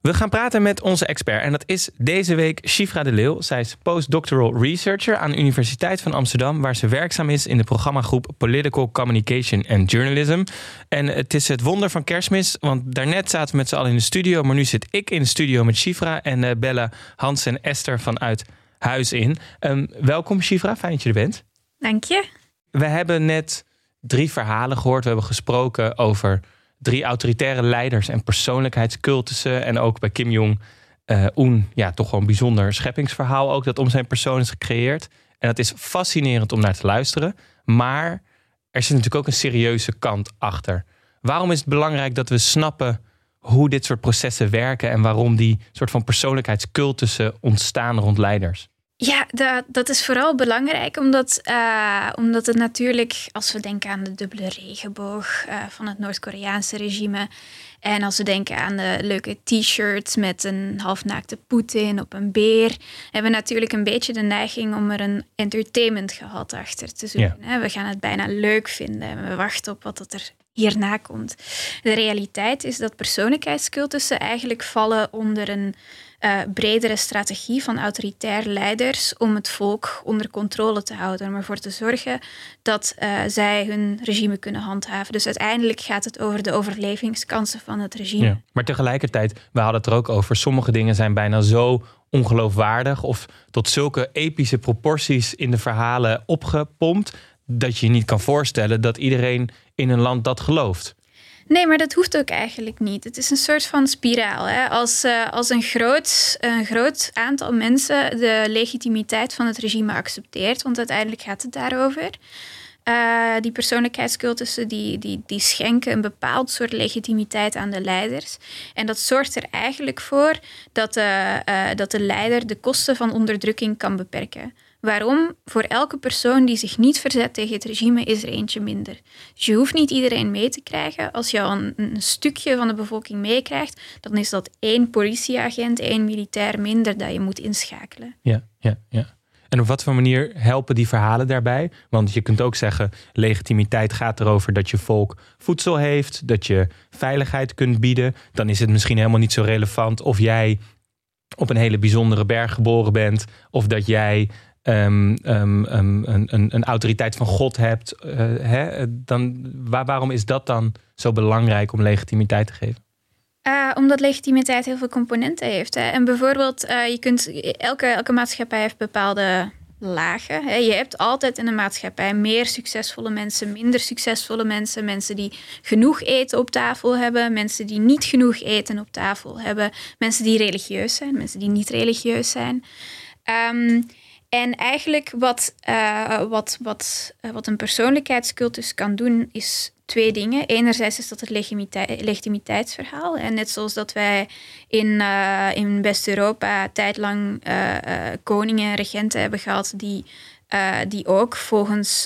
We gaan praten met onze expert en dat is deze week Shifra de Leeuw. Zij is postdoctoral researcher aan de Universiteit van Amsterdam, waar ze werkzaam is in de programmagroep Political Communication and Journalism. En het is het wonder van kerstmis, want daarnet zaten we met z'n allen in de studio, maar nu zit ik in de studio met Shifra en uh, bellen Hans en Esther vanuit huis in. Um, welkom Shifra, fijn dat je er bent. Dank je. We hebben net drie verhalen gehoord. We hebben gesproken over drie autoritaire leiders en persoonlijkheidscultussen. En ook bij Kim Jong-un, uh, ja, toch gewoon een bijzonder scheppingsverhaal ook dat om zijn persoon is gecreëerd. En dat is fascinerend om naar te luisteren. Maar er zit natuurlijk ook een serieuze kant achter. Waarom is het belangrijk dat we snappen hoe dit soort processen werken en waarom die soort van persoonlijkheidscultussen ontstaan rond leiders? Ja, dat, dat is vooral belangrijk omdat, uh, omdat het natuurlijk, als we denken aan de dubbele regenboog uh, van het Noord-Koreaanse regime en als we denken aan de leuke t-shirts met een halfnaakte Poetin op een beer, hebben we natuurlijk een beetje de neiging om er een entertainment gehalte achter te zoeken. Ja. We gaan het bijna leuk vinden en we wachten op wat er hierna komt. De realiteit is dat persoonlijkheidscultussen eigenlijk vallen onder een uh, bredere strategie van autoritair leiders om het volk onder controle te houden, om ervoor te zorgen dat uh, zij hun regime kunnen handhaven. Dus uiteindelijk gaat het over de overlevingskansen van het regime. Maar tegelijkertijd, we hadden het er ook over, sommige dingen zijn bijna zo ongeloofwaardig of tot zulke epische proporties in de verhalen opgepompt, dat je je niet kan voorstellen dat iedereen in een land dat gelooft. Nee, maar dat hoeft ook eigenlijk niet. Het is een soort van spiraal. Hè? Als, uh, als een, groot, een groot aantal mensen de legitimiteit van het regime accepteert, want uiteindelijk gaat het daarover. Uh, die persoonlijkheidscultussen die, die, die schenken een bepaald soort legitimiteit aan de leiders. En dat zorgt er eigenlijk voor dat de, uh, dat de leider de kosten van onderdrukking kan beperken. Waarom? Voor elke persoon die zich niet verzet tegen het regime is er eentje minder. Dus je hoeft niet iedereen mee te krijgen. Als je al een, een stukje van de bevolking meekrijgt, dan is dat één politieagent, één militair minder dat je moet inschakelen. Ja, ja, ja. En op wat voor manier helpen die verhalen daarbij? Want je kunt ook zeggen, legitimiteit gaat erover dat je volk voedsel heeft, dat je veiligheid kunt bieden. Dan is het misschien helemaal niet zo relevant of jij op een hele bijzondere berg geboren bent, of dat jij um, een, een, een, autoriteit van God hebt. Uh, hè? Dan, waar, waarom is dat dan zo belangrijk om legitimiteit te geven? Uh, omdat legitimiteit heel veel componenten heeft. Hè. En bijvoorbeeld, uh, je kunt, elke, elke maatschappij heeft bepaalde lagen. Hè. Je hebt altijd in een maatschappij meer succesvolle mensen, minder succesvolle mensen, mensen die genoeg eten op tafel hebben, mensen die niet genoeg eten op tafel hebben, mensen die religieus zijn, mensen die niet religieus zijn. Um, en eigenlijk wat, uh, wat, wat, uh, wat een persoonlijkheidscultus kan doen, is twee dingen. Enerzijds is dat het legitimiteitsverhaal. En net zoals dat wij in, uh, in West-Europa tijdlang koningen en regenten hebben gehad die, die ook volgens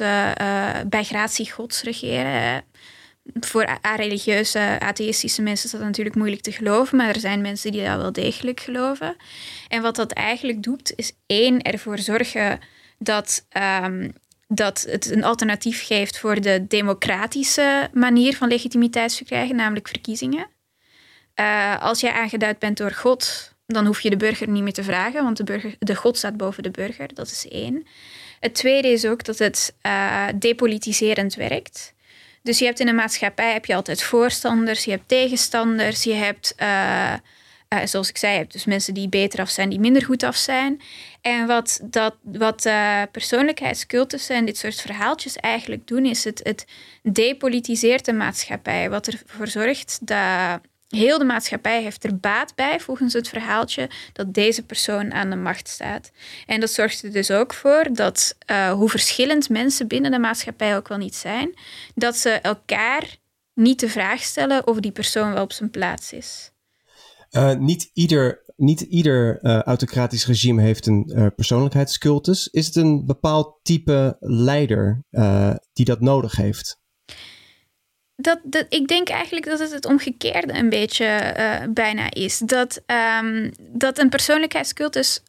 bij gratie gods regeren voor religieuze, atheïstische mensen is dat natuurlijk moeilijk te geloven, maar er zijn mensen die dat wel degelijk geloven. En wat dat eigenlijk doet, is één, ervoor zorgen dat, um, dat het een alternatief geeft voor de democratische manier van legitimiteit verkrijgen, namelijk verkiezingen. Uh, als jij aangeduid bent door God, dan hoef je de burger niet meer te vragen, want de, burger, de God staat boven de burger. Dat is één. Het tweede is ook dat het uh, depolitiserend werkt. Dus je hebt in een maatschappij heb je altijd voorstanders, je hebt tegenstanders, je hebt, uh, uh, zoals ik zei, hebt dus mensen die beter af zijn, die minder goed af zijn. En wat, dat, wat uh, persoonlijkheidscultussen en dit soort verhaaltjes eigenlijk doen, is het, het depolitiseert de maatschappij. Wat ervoor zorgt dat Heel de maatschappij heeft er baat bij, volgens het verhaaltje, dat deze persoon aan de macht staat. En dat zorgt er dus ook voor dat, uh, hoe verschillend mensen binnen de maatschappij ook wel niet zijn, dat ze elkaar niet de vraag stellen of die persoon wel op zijn plaats is. Uh, niet ieder, niet ieder uh, autocratisch regime heeft een persoonlijkheidscultus. Is het een bepaald type leider die dat nodig heeft? Dat, dat, ik denk eigenlijk dat het het omgekeerde een beetje uh, bijna is. Dat, um, dat een persoonlijkheidscultus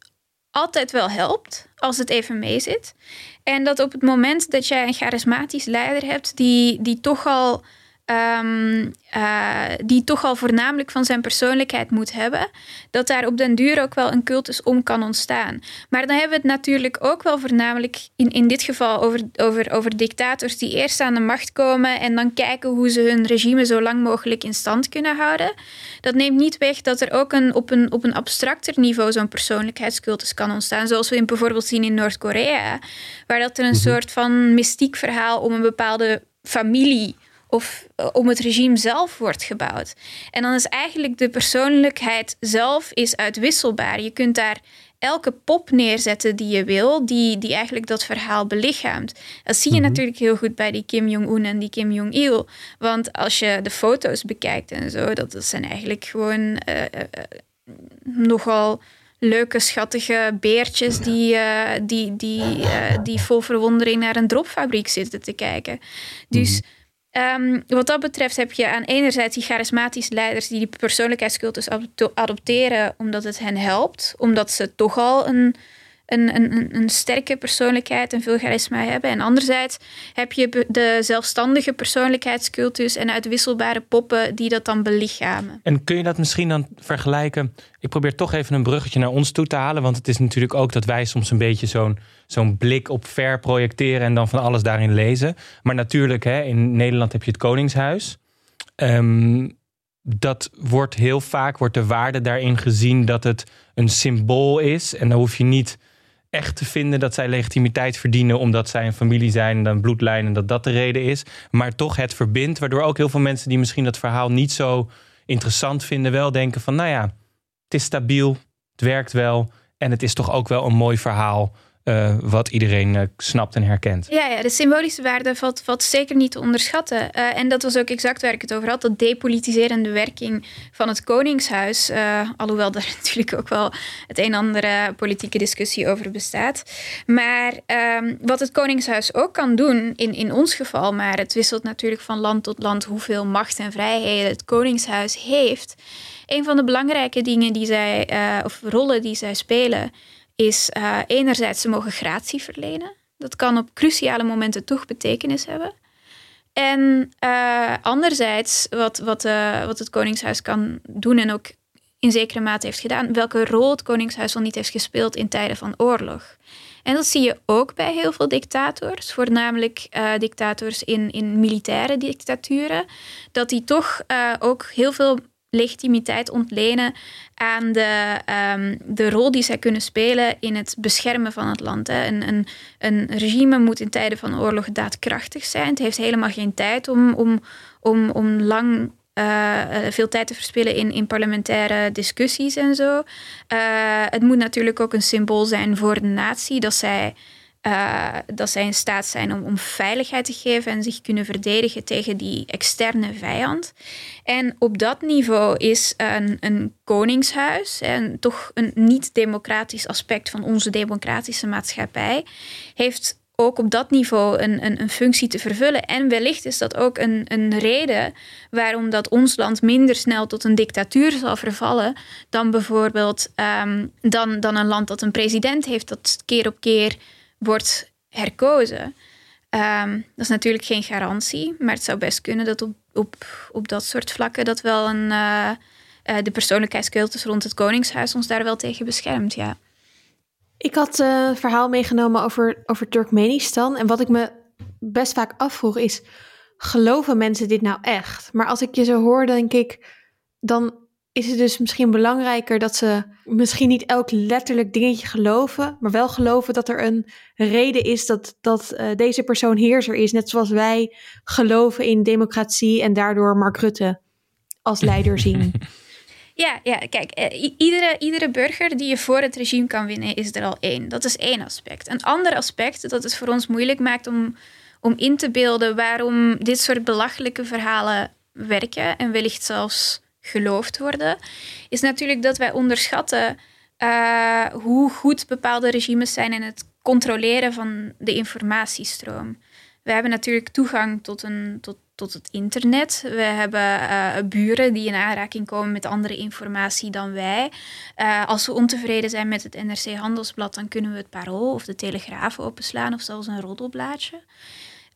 altijd wel helpt als het even mee zit. En dat op het moment dat jij een charismatisch leider hebt die, die toch al Um, uh, die toch al voornamelijk van zijn persoonlijkheid moet hebben, dat daar op den duur ook wel een cultus om kan ontstaan. Maar dan hebben we het natuurlijk ook wel voornamelijk in, in dit geval over, over, over dictators die eerst aan de macht komen en dan kijken hoe ze hun regime zo lang mogelijk in stand kunnen houden. Dat neemt niet weg dat er ook een, op, een, op een abstracter niveau zo'n persoonlijkheidscultus kan ontstaan, zoals we in, bijvoorbeeld zien in Noord-Korea, waar dat er een -hmm. soort van mystiek verhaal om een bepaalde familie of eh, om het regime zelf wordt gebouwd. En dan is eigenlijk de persoonlijkheid zelf is uitwisselbaar. Je kunt daar elke pop neerzetten die je wil, die, die eigenlijk dat verhaal belichaamt. Dat zie je mm -hmm. natuurlijk heel goed bij die Kim Jong-un en die Kim Jong-il. Want als je de foto's bekijkt en zo, dat, dat zijn eigenlijk gewoon uh, uh, nogal leuke, schattige beertjes die, uh, die, die, die vol verwondering naar een dropfabriek zitten te kijken. Dus mm -hmm. Um, wat dat betreft heb je aan enerzijds die charismatische leiders die die persoonlijkheidscultus adopteren omdat het hen helpt, omdat ze toch al een, een, een, een sterke persoonlijkheid en veel charisma hebben. En anderzijds heb je de zelfstandige persoonlijkheidscultus en uitwisselbare poppen die dat dan belichamen. En kun je dat misschien dan vergelijken? Ik probeer toch even een bruggetje naar ons toe te halen, want het is natuurlijk ook dat wij soms een beetje zo'n zo'n blik op ver projecteren en dan van alles daarin lezen. Maar natuurlijk, hè, in Nederland heb je het Koningshuis. Um, dat wordt heel vaak, wordt de waarde daarin gezien dat het een symbool is. En dan hoef je niet echt te vinden dat zij legitimiteit verdienen omdat zij een familie zijn en dan bloedlijn en dat dat de reden is. Maar toch het verbindt, waardoor ook heel veel mensen die misschien dat verhaal niet zo interessant vinden, wel denken van nou ja, het is stabiel, het werkt wel en het is toch ook wel een mooi verhaal uh, wat iedereen uh, snapt en herkent. Ja, ja, de symbolische waarde valt, valt zeker niet te onderschatten. Uh, en dat was ook exact waar ik het over had. Dat depolitiserende werking van het Koningshuis. alhoewel daar natuurlijk ook wel het een en andere politieke discussie over bestaat. Maar um, wat het Koningshuis ook kan doen, in, in ons geval, maar het wisselt natuurlijk van land tot land hoeveel macht en vrijheden het Koningshuis heeft. Een van de belangrijke dingen die zij, of rollen die zij spelen is uh, enerzijds ze mogen gratie verlenen. Dat kan op cruciale momenten toch betekenis hebben. En uh, anderzijds, wat, wat, uh, wat het Koningshuis kan doen en ook in zekere mate heeft gedaan, welke rol het Koningshuis al niet heeft gespeeld in tijden van oorlog. En dat zie je ook bij heel veel dictators, voornamelijk dictators in, in militaire dictaturen, dat die toch ook heel veel legitimiteit ontlenen aan de, um, de rol die zij kunnen spelen in het beschermen van het land. Hè. Een, een, een regime moet in tijden van oorlog daadkrachtig zijn. Het heeft helemaal geen tijd om, om, om, om lang uh, veel tijd te verspillen in, in parlementaire discussies en zo. Uh, het moet natuurlijk ook een symbool zijn voor de natie dat zij uh, dat zij in staat zijn om, om veiligheid te geven en zich kunnen verdedigen tegen die externe vijand. En op dat niveau is een, een koningshuis, en toch een niet-democratisch aspect van onze democratische maatschappij, heeft ook op dat niveau een, een, een, functie te vervullen. En wellicht is dat ook een, een reden waarom dat ons land minder snel tot een dictatuur zal vervallen dan bijvoorbeeld um, dan, dan een land dat een president heeft dat keer op keer wordt herkozen. Um, dat is natuurlijk geen garantie, maar het zou best kunnen dat op, op, op dat soort vlakken dat wel een, uh, uh, de persoonlijkheidscultus rond het Koningshuis ons daar wel tegen beschermt. Ja. Ik had uh, een verhaal meegenomen over, over Turkmenistan. En wat ik me best vaak afvroeg is: geloven mensen dit nou echt? Maar als ik je zo hoor, denk ik, dan is het dus misschien belangrijker dat ze misschien niet elk letterlijk dingetje geloven, maar wel geloven dat er een reden is dat, dat uh, deze persoon heerser is. Net zoals wij geloven in democratie en daardoor Mark Rutte als leider zien. Ja, ja kijk, eh, iedere, iedere burger die je voor het regime kan winnen, is er al één. Dat is één aspect. Een ander aspect dat het voor ons moeilijk maakt om, om in te beelden waarom dit soort belachelijke verhalen werken en wellicht zelfs geloofd worden, is natuurlijk dat wij onderschatten uh, hoe goed bepaalde regimes zijn in het controleren van de informatiestroom. We hebben natuurlijk toegang tot, een, tot, tot het internet. We hebben uh, buren die in aanraking komen met andere informatie dan wij. Uh, als we ontevreden zijn met het NRC Handelsblad, dan kunnen we het Parool of de Telegraaf openslaan of zelfs een roddelblaadje.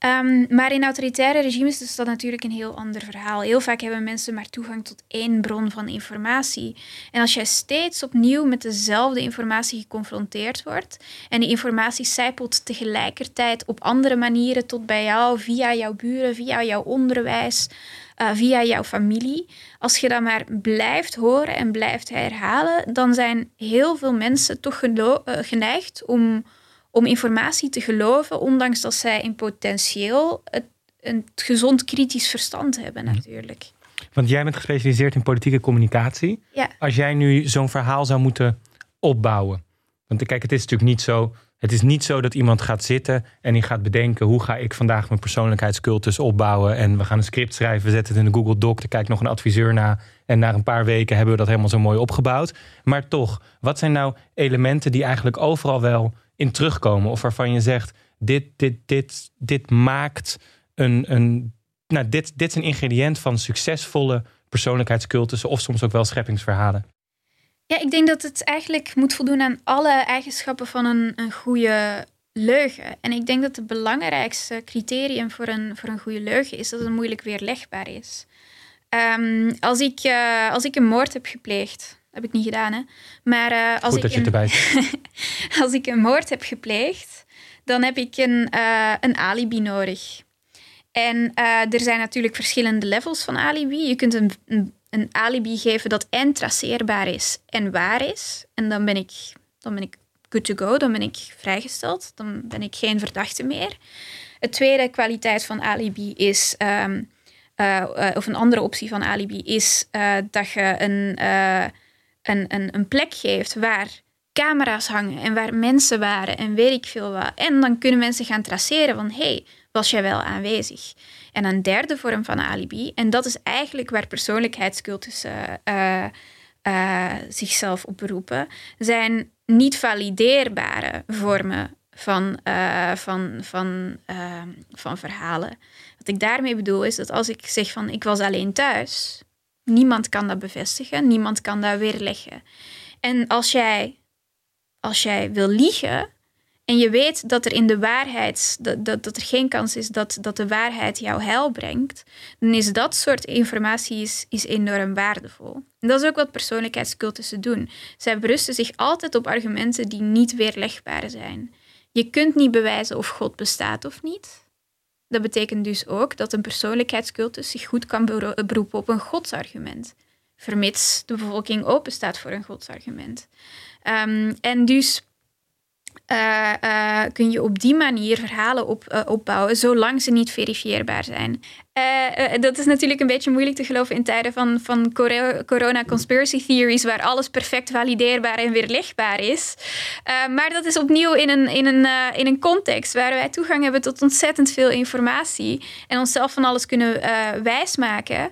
Um, maar in autoritaire regimes is dat natuurlijk een heel ander verhaal. Heel vaak hebben mensen maar toegang tot één bron van informatie. En als jij steeds opnieuw met dezelfde informatie geconfronteerd wordt en die informatie zijpelt tegelijkertijd op andere manieren tot bij jou, via jouw buren, via jouw onderwijs, uh, via jouw familie. Als je dat maar blijft horen en blijft herhalen, dan zijn heel veel mensen toch uh, geneigd om om informatie te geloven, ondanks dat zij in potentieel het, een gezond kritisch verstand hebben mhm. natuurlijk. Want jij bent gespecialiseerd in politieke communicatie. Ja. Als jij nu zo'n verhaal zou moeten opbouwen. Want kijk, het is natuurlijk niet zo. Het is niet zo dat iemand gaat zitten en die gaat bedenken hoe ga ik vandaag mijn persoonlijkheidscultus opbouwen. En we gaan een script schrijven, we zetten het in de Google Doc, er kijkt nog een adviseur na. En na een paar weken hebben we dat helemaal zo mooi opgebouwd. Maar toch, wat zijn nou elementen die eigenlijk overal wel in terugkomen? Of waarvan je zegt, dit, dit, dit, dit maakt een, een nou, dit, dit is een ingrediënt van succesvolle persoonlijkheidscultussen of soms ook wel scheppingsverhalen. Ja, ik denk dat het eigenlijk moet voldoen aan alle eigenschappen van een, een goede leugen. En ik denk dat het belangrijkste criterium voor een, voor een goede leugen is dat het moeilijk weerlegbaar is. Um, als, ik, uh, als ik een moord heb gepleegd, heb ik niet gedaan, hè. Maar uh, als, Goed ik een, als ik een moord heb gepleegd, dan heb ik een, uh, een alibi nodig. En uh, er zijn natuurlijk verschillende levels van alibi. Je kunt een, een, een, alibi geven dat en traceerbaar is en waar is. En dan ben ik, dan ben ik good to go. Dan ben ik vrijgesteld. Dan ben ik geen verdachte meer. Het tweede kwaliteit van alibi is, ehm, eh, of een andere optie van alibi, is dat je een, een, een, een plek geeft waar camera's hangen en waar mensen waren en weet ik veel wat. En dan kunnen mensen gaan traceren van, hey, was jij wel aanwezig? En een derde vorm van alibi, en dat is eigenlijk waar persoonlijkheidscultussen uh, uh, zichzelf op beroepen, zijn niet valideerbare vormen van, van, van, van verhalen. Wat ik daarmee bedoel is dat als ik zeg van ik was alleen thuis, niemand kan dat bevestigen, niemand kan dat weerleggen. En als jij als jij wil liegen en je weet dat er in de waarheid, dat, dat, dat er geen kans is dat, dat de waarheid jouw heil brengt, dan is dat soort informatie is, is enorm waardevol. En dat is ook wat persoonlijkheidscultussen doen. Zij berusten zich altijd op argumenten die niet weerlegbaar zijn. Je kunt niet bewijzen of God bestaat of niet. Dat betekent dus ook dat een persoonlijkheidscultus zich goed kan beroepen op een godsargument, vermits de bevolking open staat voor een godsargument. Um, en dus uh, uh, kun je op die manier verhalen op, opbouwen, zolang ze niet verifieerbaar zijn. Dat is natuurlijk een beetje moeilijk te geloven in tijden van, van corona conspiracy theories, waar alles perfect valideerbaar en weerlegbaar is. maar dat is opnieuw in een, in, een, in een context waar wij toegang hebben tot ontzettend veel informatie en onszelf van alles kunnen wijsmaken.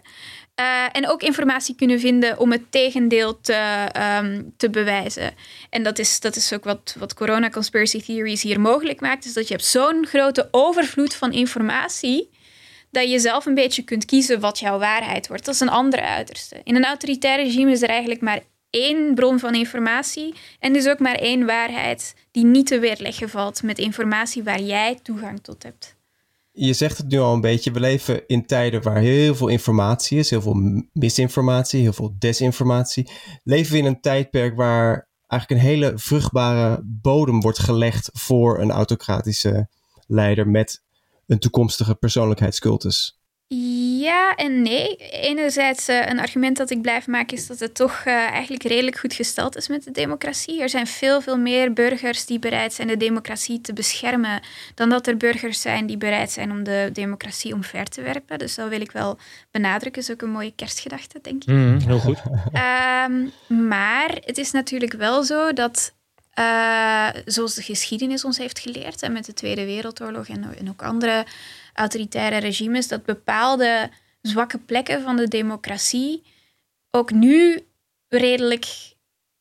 Uh, en ook informatie kunnen vinden om het tegendeel te, um, te bewijzen. En dat is, dat is ook wat, wat corona conspiracy theories hier mogelijk maakt. Is dat je hebt zo'n grote overvloed van informatie dat je zelf een beetje kunt kiezen wat jouw waarheid wordt. Dat is een andere uiterste. In een autoritair regime is er eigenlijk maar één bron van informatie en dus ook maar één waarheid die niet te weerleggen valt met informatie waar jij toegang tot hebt je zegt het nu al een beetje, we leven in tijden waar heel veel informatie is, heel veel misinformatie, heel veel desinformatie. Leven we in een tijdperk waar eigenlijk een hele vruchtbare bodem wordt gelegd voor een autocratische leider met een toekomstige persoonlijkheidscultus? Ja en nee. Enerzijds uh, een argument dat ik blijf maken is dat het toch uh, eigenlijk redelijk goed gesteld is met de democratie. Er zijn veel, veel meer burgers die bereid zijn de democratie te beschermen dan dat er burgers zijn die bereid zijn om de democratie omver te werpen. Dus dat wil ik wel benadrukken. is ook een mooie kerstgedachte, denk ik. Mm, heel goed. um, maar het is natuurlijk wel zo dat uh, zoals de geschiedenis ons heeft geleerd, en met de Tweede Wereldoorlog en, en ook andere autoritaire regimes, dat bepaalde zwakke plekken van de democratie ook nu redelijk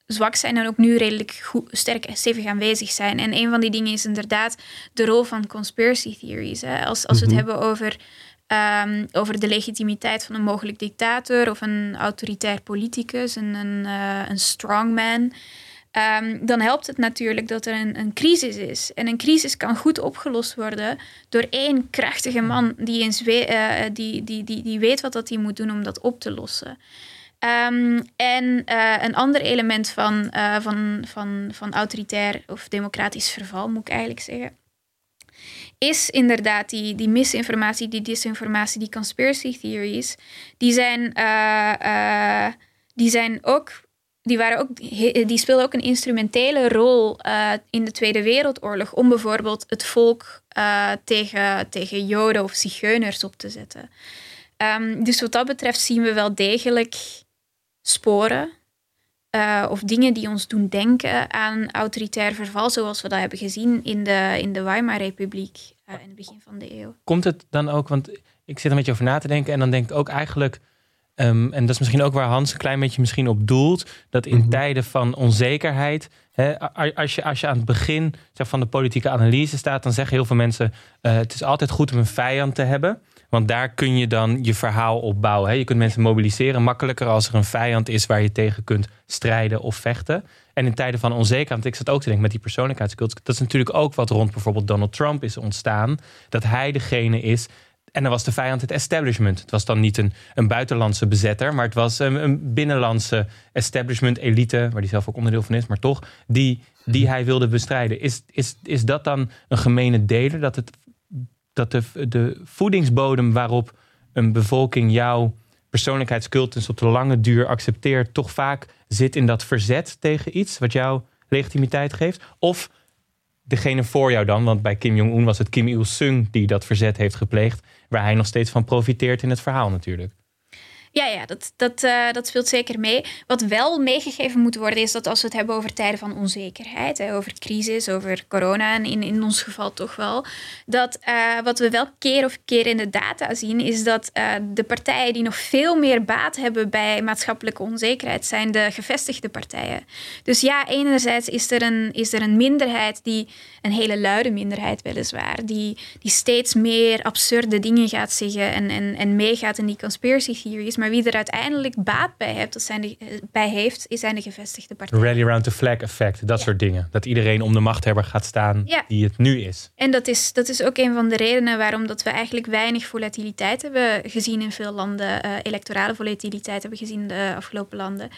zwak zijn en ook nu redelijk goed, sterk en stevig aanwezig zijn. En een van die dingen is inderdaad de rol van conspiracy theories. Hè. Als, als we het mhm. hebben over, um, over de legitimiteit van een mogelijk dictator of een autoritair politicus, een, een, uh, een strongman. Um, dan helpt het natuurlijk dat er een, een, crisis is. En een crisis kan goed opgelost worden door één krachtige man die, eens we, uh, die, die, die, die weet wat dat hij moet doen om dat op te lossen. Um, en uh, een ander element van, uh, van, van, van autoritair of democratisch verval, moet ik eigenlijk zeggen, is inderdaad die, die misinformatie, die disinformatie, die conspiracy theories. Die zijn, die zijn ook die, waren ook, die speelden ook een instrumentele rol uh, in de Tweede Wereldoorlog om bijvoorbeeld het volk uh, tegen, tegen Joden of Zigeuners op te zetten. Um, dus wat dat betreft zien we wel degelijk sporen uh, of dingen die ons doen denken aan autoritair verval, zoals we dat hebben gezien in de, in de Weimar-republiek in het begin van de eeuw. Komt het dan ook, want ik zit een beetje over na te denken en dan denk ik ook eigenlijk Ehm, en dat is misschien ook waar Hans een klein beetje misschien op doelt. Dat in mhm. tijden van onzekerheid. Hè, als, je, als je aan het begin zeg, van de politieke analyse staat, dan zeggen heel veel mensen: uh, het is altijd goed om een vijand te hebben. Want daar kun je dan je verhaal op bouwen. Hè. Je kunt mensen mobiliseren makkelijker als er een vijand is waar je tegen kunt strijden of vechten. En in tijden van onzekerheid, ik zat ook te denken met die persoonlijkheidscultuur. Dat is natuurlijk ook wat rond bijvoorbeeld Donald Trump is ontstaan. Dat hij degene is en dan was de vijand het establishment. Het was dan niet een, een buitenlandse bezetter, maar het was een, een binnenlandse establishment, elite, waar hij zelf ook onderdeel van is, maar toch, die, die hij wilde bestrijden. Is, is, is dat dan een gemene deler? Dat, het, dat de, de voedingsbodem waarop een bevolking jouw persoonlijkheidscultus op de lange duur accepteert, toch vaak zit in dat verzet tegen iets wat jou legitimiteit geeft? Of degene voor jou dan, want bij Kim Jong-un was het Kim Il-sung die dat verzet heeft gepleegd, waar hij nog steeds van profiteert in het verhaal natuurlijk. Ja, ja dat, dat, uh, dat speelt zeker mee. Wat wel meegegeven moet worden, is dat als we het hebben over tijden van onzekerheid, over crisis, over corona en in, in ons geval toch wel, dat uh, wat we wel keer of keer in de data zien, is dat uh, de partijen die nog veel meer baat hebben bij maatschappelijke onzekerheid, zijn de gevestigde partijen. Dus ja, enerzijds is er een, is er een minderheid, die, een hele luide minderheid weliswaar, die, die steeds meer absurde dingen gaat zeggen en, en, en meegaat in die conspiracy theories. Maar maar wie er uiteindelijk baat bij, heeft, dat zijn de, eh, bij heeft, zijn de gevestigde partijen. Rally around the flag effect, dat soort dingen. Dat iedereen om de machthebber gaat staan die het nu is. En dat is, dat is ook een van de redenen waarom dat we eigenlijk weinig volatiliteit hebben gezien in veel landen. Uh, electorale volatiliteit hebben gezien in de afgelopen landen.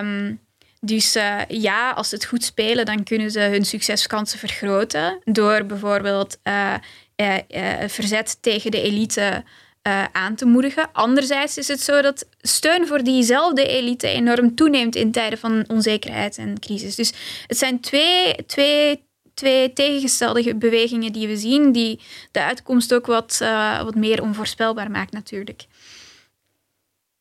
Um, dus uh, ja, als ze het goed spelen, dan kunnen ze hun succeskansen vergroten. Door bijvoorbeeld uh, verzet tegen de elite uh, aan te moedigen. Anderzijds is het zo dat steun voor diezelfde elite enorm toeneemt in tijden van onzekerheid en crisis. Dus het zijn twee, twee, twee tegengestelde bewegingen die we zien, die de uitkomst ook wat, uh, wat meer onvoorspelbaar maakt natuurlijk.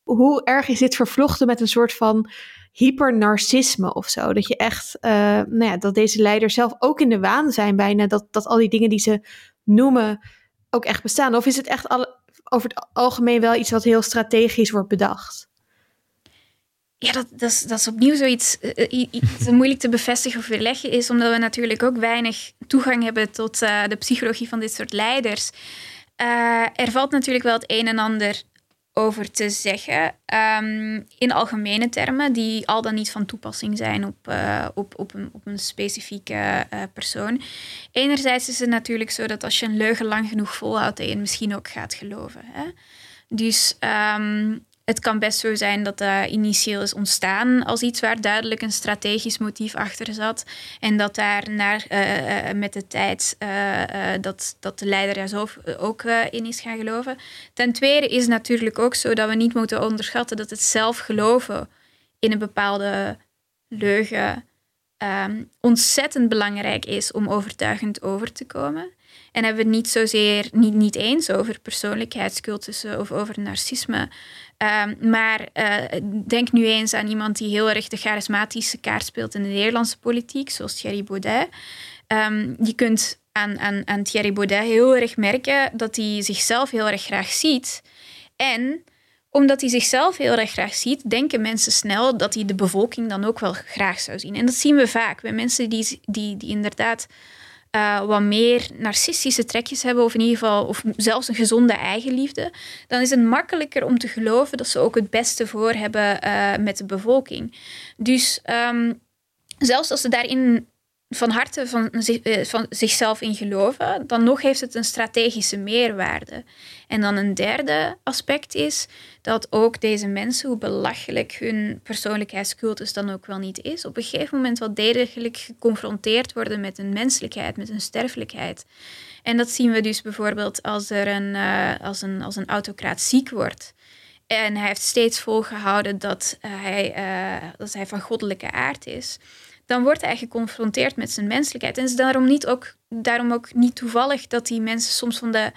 Hoe erg is dit vervlochten met een soort van hypernarcisme of zo? Dat je echt, uh, nou ja, dat deze leiders zelf ook in de waan zijn bijna, dat, dat al die dingen die ze noemen ook echt bestaan? Of is het echt alle, over het algemeen wel iets wat heel strategisch wordt bedacht. Ja, dat, dat, is, dat is opnieuw zoiets uh, iets moeilijk te bevestigen of weerleggen is, omdat we natuurlijk ook weinig toegang hebben tot uh, de psychologie van dit soort leiders. Er valt natuurlijk wel het een en ander over te zeggen. Um, in algemene termen, die al dan niet van toepassing zijn op, uh, op, op, een, op een specifieke uh, persoon. Enerzijds is het natuurlijk zo dat als je een leugen lang genoeg volhoudt, dat je het misschien ook gaat geloven. Hè? Dus um, het kan best zo zijn dat dat initieel is ontstaan als iets waar duidelijk een strategisch motief achter zat. En dat daar naar, uh, met de tijd dat, dat de leider daar zelf ook in is gaan geloven. Ten tweede is natuurlijk ook zo dat we niet moeten onderschatten dat het zelf geloven in een bepaalde leugen um, ontzettend belangrijk is om overtuigend over te komen. En hebben we het niet zozeer niet, niet eens over persoonlijkheidscultussen of over narcisme. Um, maar uh, denk nu eens aan iemand die heel erg de charismatische kaart speelt in de Nederlandse politiek, zoals Thierry Baudet. Um, je kunt aan, aan, aan Thierry Baudet heel erg merken dat hij zichzelf heel erg graag ziet. En omdat hij zichzelf heel erg graag ziet, denken mensen snel dat hij de bevolking dan ook wel graag zou zien. En dat zien we vaak bij mensen die, die, die inderdaad uh, wat meer narcistische trekjes hebben, of in ieder geval, of zelfs een gezonde eigenliefde, dan is het makkelijker om te geloven dat ze ook het beste voor hebben uh, met de bevolking. Dus um, zelfs als ze daarin van harte van, eh, van zichzelf in geloven, dan nog heeft het een strategische meerwaarde. En dan een derde aspect is dat ook deze mensen, hoe belachelijk hun persoonlijkheidscultus dan ook wel niet is, op een gegeven moment wel degelijk geconfronteerd worden met hun menselijkheid, met hun sterfelijkheid. En dat zien we dus bijvoorbeeld als er een, uh, als een, als een autocraat ziek wordt. En hij heeft steeds volgehouden dat, uh, hij, dat hij van goddelijke aard is dan wordt hij geconfronteerd met zijn menselijkheid. En het is daarom, niet ook, daarom ook niet toevallig dat die mensen soms van de,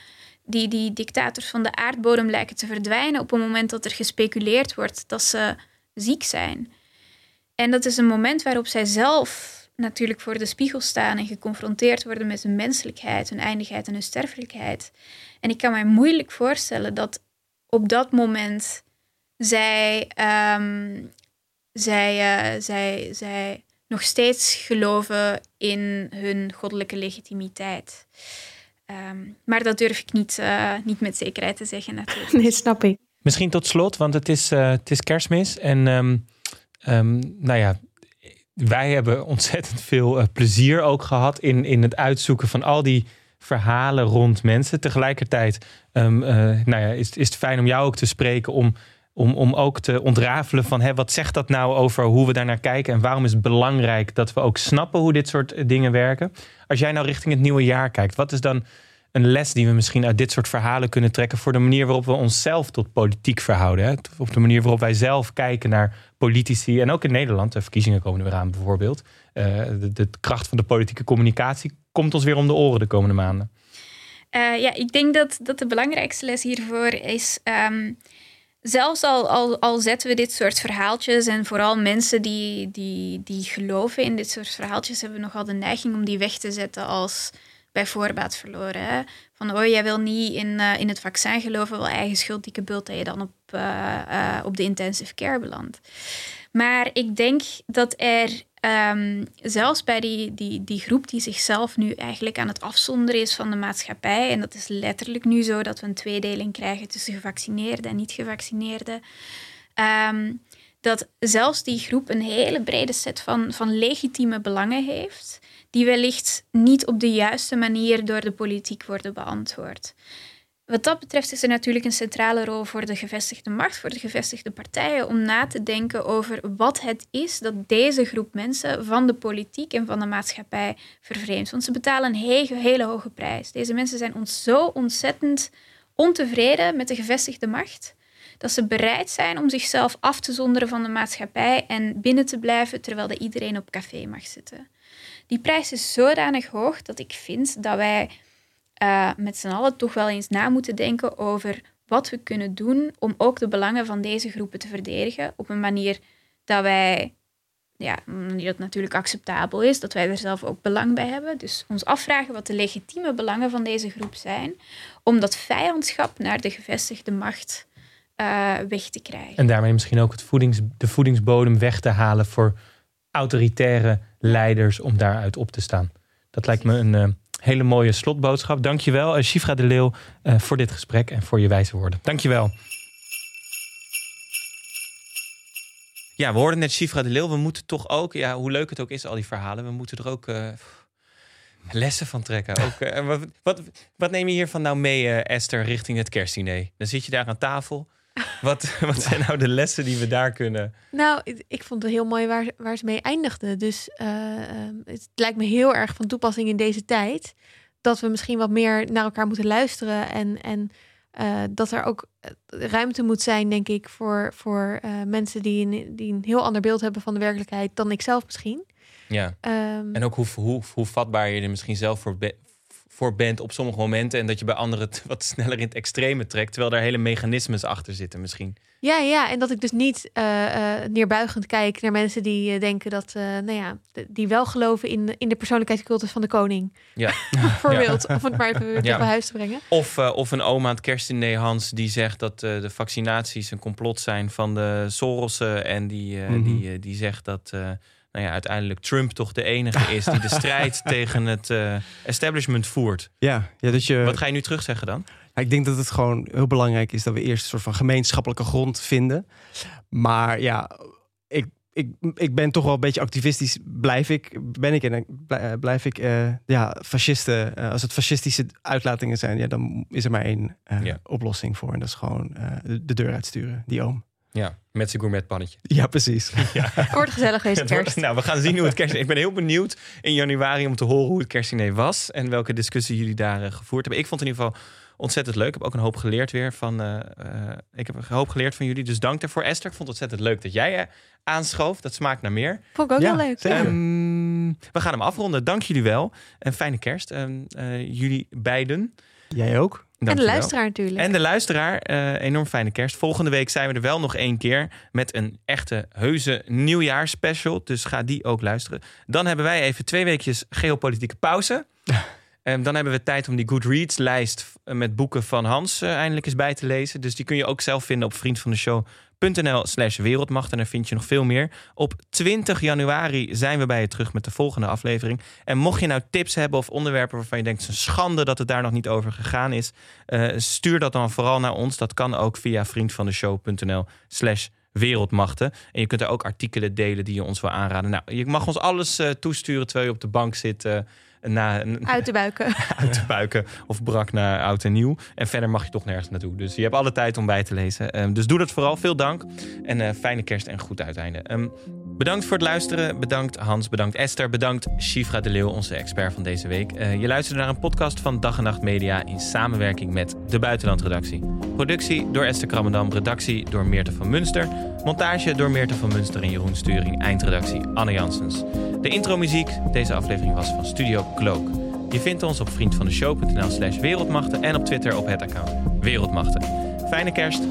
die, die dictators van de aardbodem lijken te verdwijnen op het moment dat er gespeculeerd wordt dat ze ziek zijn. En dat is een moment waarop zij zelf natuurlijk voor de spiegel staan en geconfronteerd worden met hun menselijkheid, hun eindigheid en hun sterfelijkheid. En ik kan mij moeilijk voorstellen dat op dat moment zij, um, zij, uh, zij, zij nog steeds geloven in hun goddelijke legitimiteit. Um, maar dat durf ik niet, uh, niet met zekerheid te zeggen natuurlijk. Nee, snap ik. Misschien tot slot, want het is, uh, het is kerstmis. En um, um, nou ja, wij hebben ontzettend veel uh, plezier ook gehad in, in het uitzoeken van al die verhalen rond mensen. Tegelijkertijd nou ja, is, is het fijn om jou ook te spreken om om, om ook te ontrafelen van hè, wat zegt dat nou over hoe we daarnaar kijken en waarom is het belangrijk dat we ook snappen hoe dit soort dingen werken. Als jij nou richting het nieuwe jaar kijkt, wat is dan een les die we misschien uit dit soort verhalen kunnen trekken voor de manier waarop we onszelf tot politiek verhouden. Hè? Op de manier waarop wij zelf kijken naar politici. En ook in Nederland, de verkiezingen komen er weer aan bijvoorbeeld. Uh, de, de, kracht van de politieke communicatie komt ons weer om de oren de komende maanden. Uh, ja, ik denk dat, dat de belangrijkste les hiervoor is. Um, zelfs al, al, al zetten we dit soort verhaaltjes en vooral mensen die, die, die geloven in dit soort verhaaltjes, hebben nogal de neiging om die weg te zetten als bij voorbaat verloren. Van, oh, jij wil niet in, uh, in het vaccin geloven, wel eigen schuld, dikke bult, dat je dan op, uh, uh, op de intensive care belandt. Maar ik denk dat er um, zelfs bij die, die, die groep die zichzelf nu eigenlijk aan het afzonderen is van de maatschappij, en dat is letterlijk nu zo dat we een tweedeling krijgen tussen gevaccineerden en niet-gevaccineerden, um, dat zelfs die groep een hele brede set van, van legitieme belangen heeft die wellicht niet op de juiste manier door de politiek worden beantwoord. Wat dat betreft is er natuurlijk een centrale rol voor de gevestigde macht, voor de gevestigde partijen, om na te denken over wat het is dat deze groep mensen van de politiek en van de maatschappij vervreemdt. Want ze betalen een hele, hele hoge prijs. Deze mensen zijn ons zo ontzettend ontevreden met de gevestigde macht, dat ze bereid zijn om zichzelf af te zonderen van de maatschappij en binnen te blijven terwijl iedereen op café mag zitten. Die prijs is zodanig hoog dat ik vind dat wij uh, met z'n allen toch wel eens na moeten denken over wat we kunnen doen om ook de belangen van deze groepen te verdedigen op een manier dat wij, ja, die dat natuurlijk acceptabel is, dat wij er zelf ook belang bij hebben. Dus ons afvragen wat de legitieme belangen van deze groep zijn, om dat vijandschap naar de gevestigde macht uh, weg te krijgen. En daarmee misschien ook het voedings, de voedingsbodem weg te halen voor autoritaire leiders om daaruit op te staan. Dat lijkt me een uh, hele mooie slotboodschap. Dankjewel, uh, Shifra de Leeuw, uh, voor dit gesprek en voor je wijze woorden. Dankjewel. Ja, we hoorden net Shifra de Leeuw. We moeten toch ook, ja, hoe leuk het ook is, al die verhalen, we moeten er ook lessen van trekken. Ook, wat, wat, wat, neem je hiervan nou mee, Esther, richting het kerstdiner? Dan zit je daar aan tafel wat, wat zijn nou de lessen die we daar kunnen? Nou, ik vond het heel mooi waar, waar ze mee eindigden. Dus uh, het lijkt me heel erg van toepassing in deze tijd. Dat we misschien wat meer naar elkaar moeten luisteren. En, en uh, dat er ook eh, ruimte moet zijn, denk ik, voor, voor uh, mensen die een, die een heel ander beeld hebben van de werkelijkheid dan ik zelf misschien. Ja. Um, en ook hoe, hoe, hoe vatbaar je er misschien zelf voor, voor bent op sommige momenten. En dat je bij anderen wat sneller in het extreme trekt. Terwijl daar hele mechanismes achter zitten misschien. Ja, ja. En dat ik dus niet uh, uh, neerbuigend kijk naar mensen die uh, denken dat, nou ja, die wel geloven in, in de persoonlijkheidscultus van de koning. Ja. Bijvoorbeeld. Of het maar even ja. huis te brengen. Of, of een oma aan het kerstdiner Hans die zegt dat de vaccinaties een complot zijn van de Sorossen. En die, mm -hmm. die, die zegt dat nou ja, uiteindelijk Trump toch de enige is die de strijd tegen het uh, establishment voert. Ja, ja dat je... Wat ga je nu terugzeggen dan? Ja, ik denk dat het gewoon heel belangrijk is dat we eerst een soort van gemeenschappelijke grond vinden. Maar ja, ik, ik, ik ben toch wel een beetje activistisch. Blijf ik, ben ik en blijf ik, uh, ja, fascisten. Uh, als het fascistische uitlatingen zijn, ja, dan is er maar één ja. oplossing voor. En dat is gewoon de deur uitsturen, die oom. Ja, met zijn gourmetpannetje. Ja, precies. Ja. wordt gezellig deze kerst. nou, we gaan zien hoe het kerst... Ik ben heel benieuwd in januari om te horen hoe het kerstdiner was... en welke discussie jullie daar uh, gevoerd hebben. Ik vond het in ieder geval ontzettend leuk. Ik heb ook een hoop geleerd weer van... Uh, uh, ik heb een hoop geleerd van jullie, dus dank daarvoor. Esther, ik vond het ontzettend leuk dat jij aanschoof. Dat smaakt naar meer. Vond ik ook ja, heel leuk. Um, we gaan hem afronden. Dank jullie wel. Een fijne kerst. Um, jullie beiden. Jij ook. En de luisteraar natuurlijk. En de luisteraar, uh, enorm fijne kerst. Volgende week zijn we er wel nog één keer met een echte heuse nieuwjaarsspecial. Dus ga die ook luisteren. Dan hebben wij even twee weekjes geopolitieke pauze. En dan hebben we tijd om die Goodreads-lijst met boeken van Hans uh, eindelijk eens bij te lezen. Dus die kun je ook zelf vinden op Vriend slash wereldmacht. En daar vind je nog veel meer. Op 20 januari zijn we bij je terug met de volgende aflevering. En mocht je nou tips hebben of onderwerpen waarvan je denkt... het is een schande dat het daar nog niet over gegaan is... Uh, stuur dat dan vooral naar ons. Dat kan ook via vriendvandeshow.nl slash wereldmachten. En je kunt er ook artikelen delen die je ons wil aanraden. Nou, je mag ons alles uh, toesturen terwijl je op de bank zit... Uh, na, uit de buiken. uit de buiken. Of brak naar oud en nieuw. En verder mag je toch nergens naartoe. Dus je hebt alle tijd om bij te lezen. Um, dus doe dat vooral. Veel dank. En uh, fijne kerst en goed uiteinde. Um, Bedankt voor het luisteren. Bedankt Hans, bedankt Esther, bedankt Shifra de Leeuw, onze expert van deze week. Uh, je luisterde naar een podcast van Dag en Nacht Media in samenwerking met de Buitenlandredactie. Productie door Esther Krammendam, redactie door Meerte van Munster, montage door Meerte van Munster en Jeroen Sturing, eindredactie Anne Janssens. De intromuziek deze aflevering was van Studio Cloak. Je vindt ons op vriendvandeshow.nl slash wereldmachten en op Twitter op het account Wereldmachten. Fijne kerst!